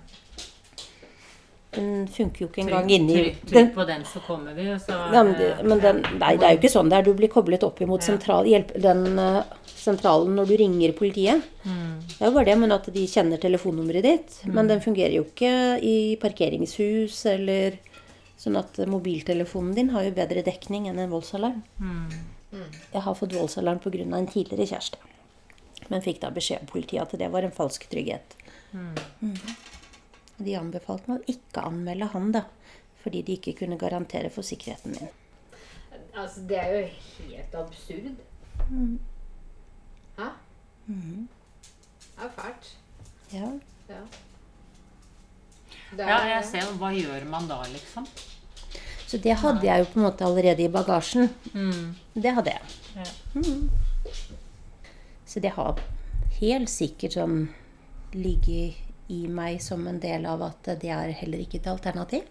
Speaker 3: Den funker jo ikke engang inni
Speaker 2: trykk, trykk på den, så kommer vi. Så
Speaker 3: ja, men, men den, Nei, det er jo ikke sånn det er. Du blir koblet opp imot sentral, hjelp, den eh, sentralen når du ringer politiet.
Speaker 2: Mm.
Speaker 3: Det er jo bare det, men at de kjenner telefonnummeret ditt. Men den fungerer jo ikke i parkeringshus eller Sånn at mobiltelefonen din har jo bedre dekning enn en voldsalarm.
Speaker 2: Mm.
Speaker 3: Jeg har fått voldsalarm pga. en tidligere kjæreste. Men fikk da beskjed av politiet at det var en falsk trygghet. Mhm. De anbefalte meg å ikke anmelde han, da. Fordi de ikke kunne garantere for sikkerheten min.
Speaker 1: Altså, det er jo helt absurd. Hæ? Det er fælt.
Speaker 3: Ja.
Speaker 1: Ja. Det
Speaker 2: Ja, jeg ser jo. Hva gjør man da, liksom?
Speaker 3: Så det hadde jeg jo på en måte allerede i bagasjen.
Speaker 2: Mm.
Speaker 3: Det hadde jeg.
Speaker 2: Ja.
Speaker 3: Så det har helt sikkert sånn ligget i meg som en del av at det er heller ikke et alternativ.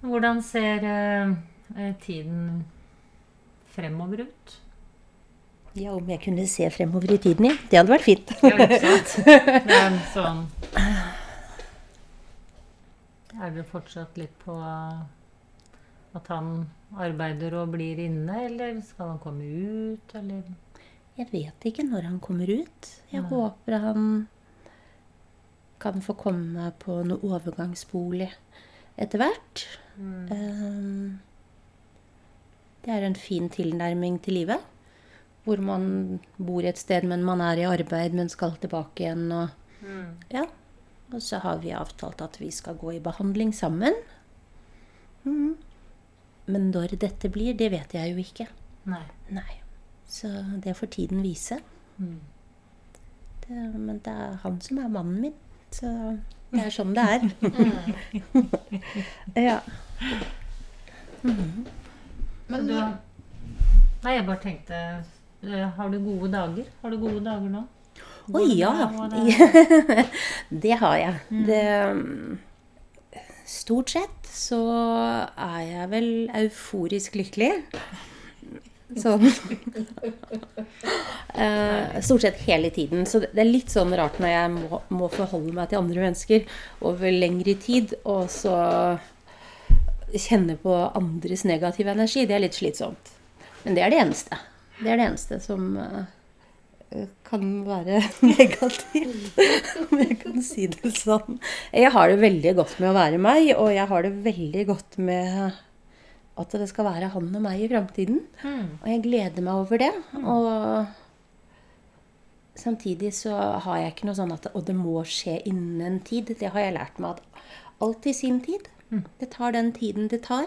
Speaker 2: Hvordan ser eh, eh, tiden fremover ut?
Speaker 3: Ja, om jeg kunne se fremover i tiden, ja. Det hadde vært fint.
Speaker 2: Ja, ikke sant? Det er en sånn Er det fortsatt litt på at han arbeider og blir inne, eller skal han komme ut, eller
Speaker 3: Jeg vet ikke når han kommer ut. Jeg
Speaker 2: Nei.
Speaker 3: håper han kan få komme på noe overgangsbolig etter hvert. Mm. Det er en fin tilnærming til livet. Hvor man bor et sted, men man er i arbeid, men skal tilbake igjen. Og, ja. Og så har vi avtalt at vi skal gå i behandling sammen. Mm. Men når dette blir, det vet jeg jo ikke.
Speaker 2: Nei.
Speaker 3: Nei. Så det får tiden vise.
Speaker 2: Mm.
Speaker 3: Det, men det er han som er mannen min. Så det er sånn det er. ja.
Speaker 1: Men
Speaker 2: du, Nei, jeg bare tenkte eh, Har du gode dager? Har du gode dager nå?
Speaker 3: Å ja.
Speaker 2: det-
Speaker 3: har jeg. Det mm, Stort sett så er jeg vel euforisk lykkelig. Sånn. uh, Stort sett hele tiden. Så det er litt sånn rart når jeg må, må forholde meg til andre mennesker over lengre tid, og så kjenne på andres negative energi. Det er litt slitsomt. Men det er det eneste. Det er det eneste som eh, kan være negativt, om jeg kan si det sånn. Jeg har det veldig godt med å være meg, og jeg har det veldig godt med at det skal være han og meg i framtiden.
Speaker 2: Mm.
Speaker 3: Og jeg gleder meg over det. Og samtidig så har jeg ikke noe sånn at Og det må skje innen en tid. Det har jeg lært meg at alt i sin tid. Det tar den tiden det tar.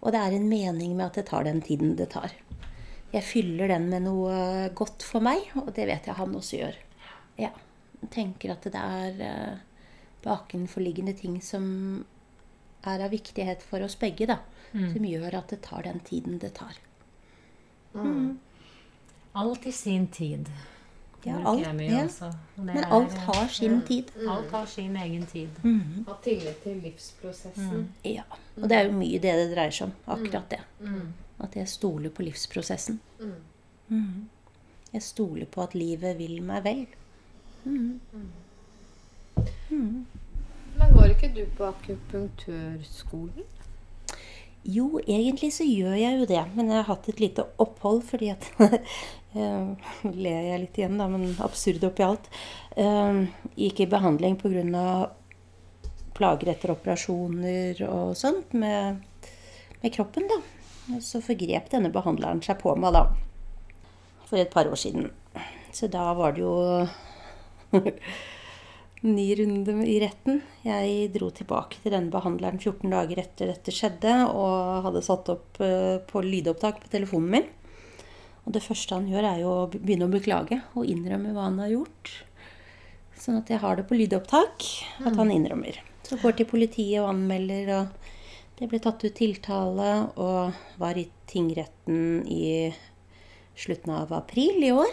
Speaker 3: Og det er en mening med at det tar den tiden det tar. Jeg fyller den med noe godt for meg, og det vet jeg han også gjør. Ja. Jeg tenker at det er eh, bakenforliggende ting som er av viktighet for oss begge, da. Som gjør at det tar den tiden det tar.
Speaker 2: Alt i sin tid.
Speaker 3: Ja, alt-
Speaker 2: mye det
Speaker 3: Men
Speaker 2: er-
Speaker 3: alt har sin tid.
Speaker 2: Alt har sin egen tid.
Speaker 1: ha tillit til livsprosessen.
Speaker 3: Ja. Og det er jo mye det det dreier seg om. Akkurat det. At jeg stoler på livsprosessen. Mhm. Jeg stoler på at livet vil meg vel.
Speaker 1: Men går ikke du på akupunktørskolen?
Speaker 3: Jo, egentlig så gjør jeg jo det. Men jeg har hatt et lite opphold fordi at eh, ler jeg litt igjen, da, men absurd oppi alt. Eh, Gikk i behandling pga. plager etter operasjoner og sånt med, med kroppen, da. Og så forgrep denne behandleren seg på meg, da. For et par år siden. Så da var det jo ny runde i retten. Jeg dro tilbake til denne behandleren 14 dager etter dette skjedde, og hadde satt opp eh, på lydopptak på telefonen min. Og det første han gjør, er jo å begynne å beklage og innrømme hva han har gjort. Sånn at jeg har det på lydopptak, at han innrømmer. Så går til politiet og anmelder, og det ble tatt ut tiltale og var i tingretten i slutten av april i år.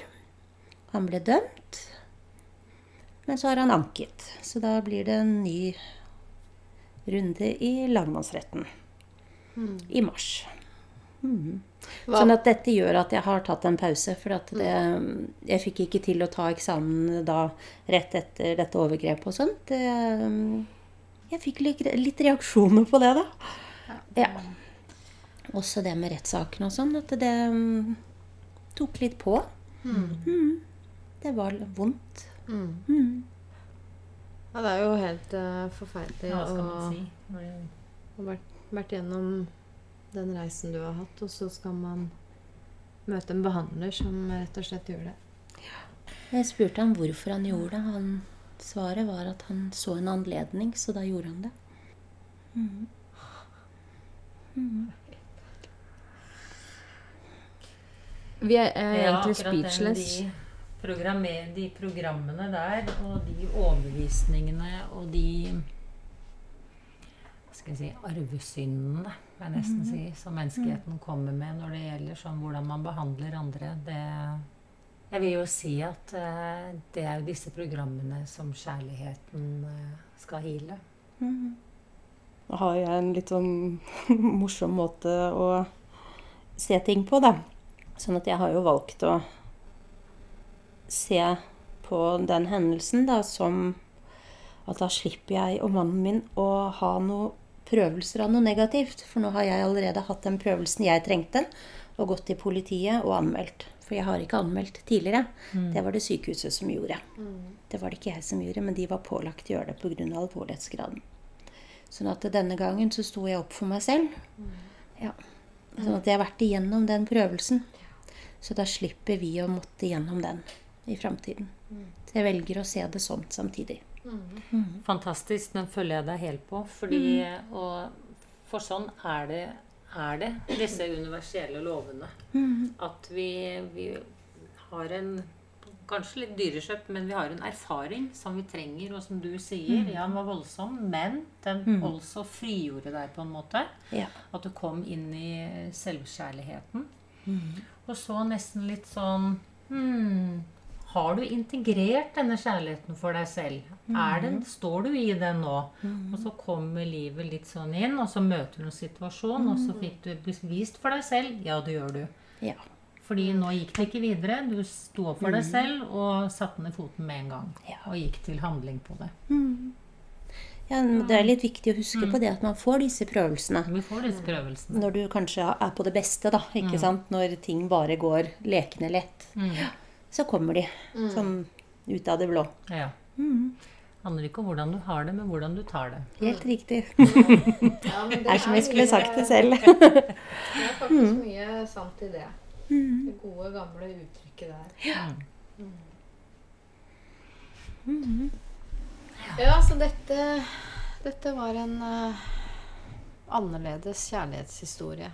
Speaker 3: Han ble dømt. Men så har han anket, så da blir det en ny runde i lagmannsretten i mars.
Speaker 1: Mm.
Speaker 3: Sånn at dette gjør at jeg har tatt en pause. For at det, jeg fikk ikke til å ta eksamen da rett etter dette overgrepet og sånt. Det, jeg fikk litt, reaksjoner på det, da. Ja. Også det med rettssaken og sånn. At det mm, tok litt på. Mhm. Det var vondt. Mm.
Speaker 1: Ja, det er jo helt uh, forferdelig
Speaker 2: ja,
Speaker 1: å
Speaker 2: man si?
Speaker 1: Ha vært, vært gjennom den reisen du har hatt, og så skal man møte en behandler som rett og slett gjør det.
Speaker 3: Jeg spurte ham hvorfor han gjorde det. Han, svaret var at han så en anledning, så da gjorde han det.
Speaker 1: Vi er, er
Speaker 2: Ja,
Speaker 1: egentlig
Speaker 2: akkurat den,
Speaker 1: speechless.
Speaker 2: De, programme- de programmene der, og de overbevisningene og de hva skal jeg si, arvesyndene, vil jeg nesten si, som menneskeheten kommer med når det gjelder sånn hvordan man behandler andre. Det, jeg vil jo si at uh, det er jo disse programmene som kjærligheten uh, skal heale.
Speaker 3: Nå har jeg en litt sånn morsom måte å se ting på, da. Sånn at jeg har jo valgt å se på den hendelsen da som at da slipper jeg og mannen min å ha noen prøvelser av noe negativt. For nå har jeg allerede hatt den prøvelsen jeg trengte, og gått til politiet og anmeldt. For jeg har ikke anmeldt tidligere. Det var det sykehuset som gjorde. Det var det ikke jeg som gjorde, men de var pålagt å gjøre det pga. alvorlighetsgraden. Sånn at denne gangen så sto jeg opp for meg selv. Ja. Sånn at jeg har vært igjennom den prøvelsen. Så da slipper vi å måtte igjennom den i framtiden. Så jeg velger å se det sånn samtidig.
Speaker 2: Fantastisk. Den følger jeg deg helt på. Fordi, og, for sånn er det, er det disse universelle lovene. At vi, vi har en Kanskje litt dyrekjøpt, men vi har en erfaring som vi trenger, og som du sier, ja, den var voldsom, men den også frigjorde deg på en måte.
Speaker 3: Ja.
Speaker 2: At du kom inn i selvkjærligheten. Og så nesten litt sånn hmm, Har du integrert denne kjærligheten for deg selv? Er den, står du i den nå? Og så kommer livet litt sånn inn, og så møter du en situasjon, og så fikk du bevist for deg selv Ja, det gjør du.
Speaker 3: Ja.
Speaker 2: Fordi nå gikk det ikke videre. Du sto opp for deg selv og satte ned foten med en gang.
Speaker 3: Ja.
Speaker 2: Og gikk til handling på det.
Speaker 3: ja, det er litt viktig å huske på det at man får disse prøvelsene.
Speaker 2: Vi får disse prøvelsene.
Speaker 3: Når du kanskje er på det beste, da. Når ting bare går lekende lett. Så kommer de sånn ut av det blå.
Speaker 2: Ja. Det handler ikke om hvordan du har det, men hvordan du tar det.
Speaker 3: Helt riktig.
Speaker 1: Ja, men
Speaker 3: Det er som jeg skulle sagt det selv.
Speaker 1: Det er faktisk mye sant i det. Det gode, gamle uttrykket der. Ja, så dette, dette var en uh, annerledes kjærlighetshistorie.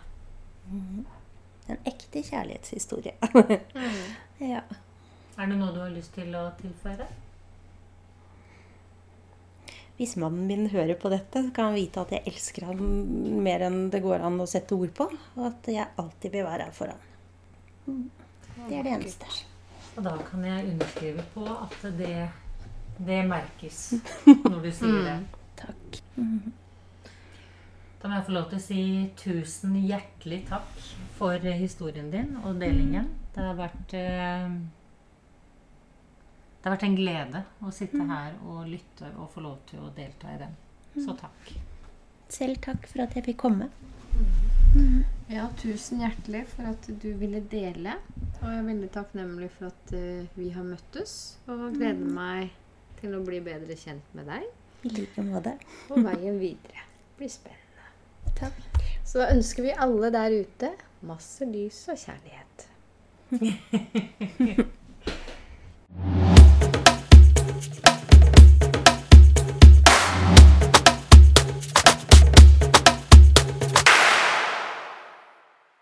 Speaker 3: En ekte kjærlighetshistorie. ja.
Speaker 2: Er det noe du har lyst til å tilføre?
Speaker 3: Hvis mannen min hører på dette, så kan han vite at jeg elsker ham mer enn det går an å sette ord på. Og at jeg alltid vil være her for ham. Mm. Det er det eneste.
Speaker 2: Og da kan jeg underskrive på at det, det merkes når du sier det.
Speaker 3: Takk.
Speaker 2: Da må jeg få lov til å si tusen hjertelig takk for historien din og delingen. Det har vært eh, Det har vært en glede å sitte her og lytte og få lov til å delta i den. Så takk.
Speaker 3: Selv takk for at jeg fikk komme.
Speaker 1: Ja, tusen hjertelig for at du ville dele. Og jeg er veldig takknemlig for at uh, vi har møttes. Og gleder meg til å bli bedre kjent med deg.
Speaker 3: I like måte.
Speaker 1: Og veien videre blir spennende.
Speaker 3: Takk.
Speaker 1: Så da ønsker vi alle der ute masse lys og kjærlighet.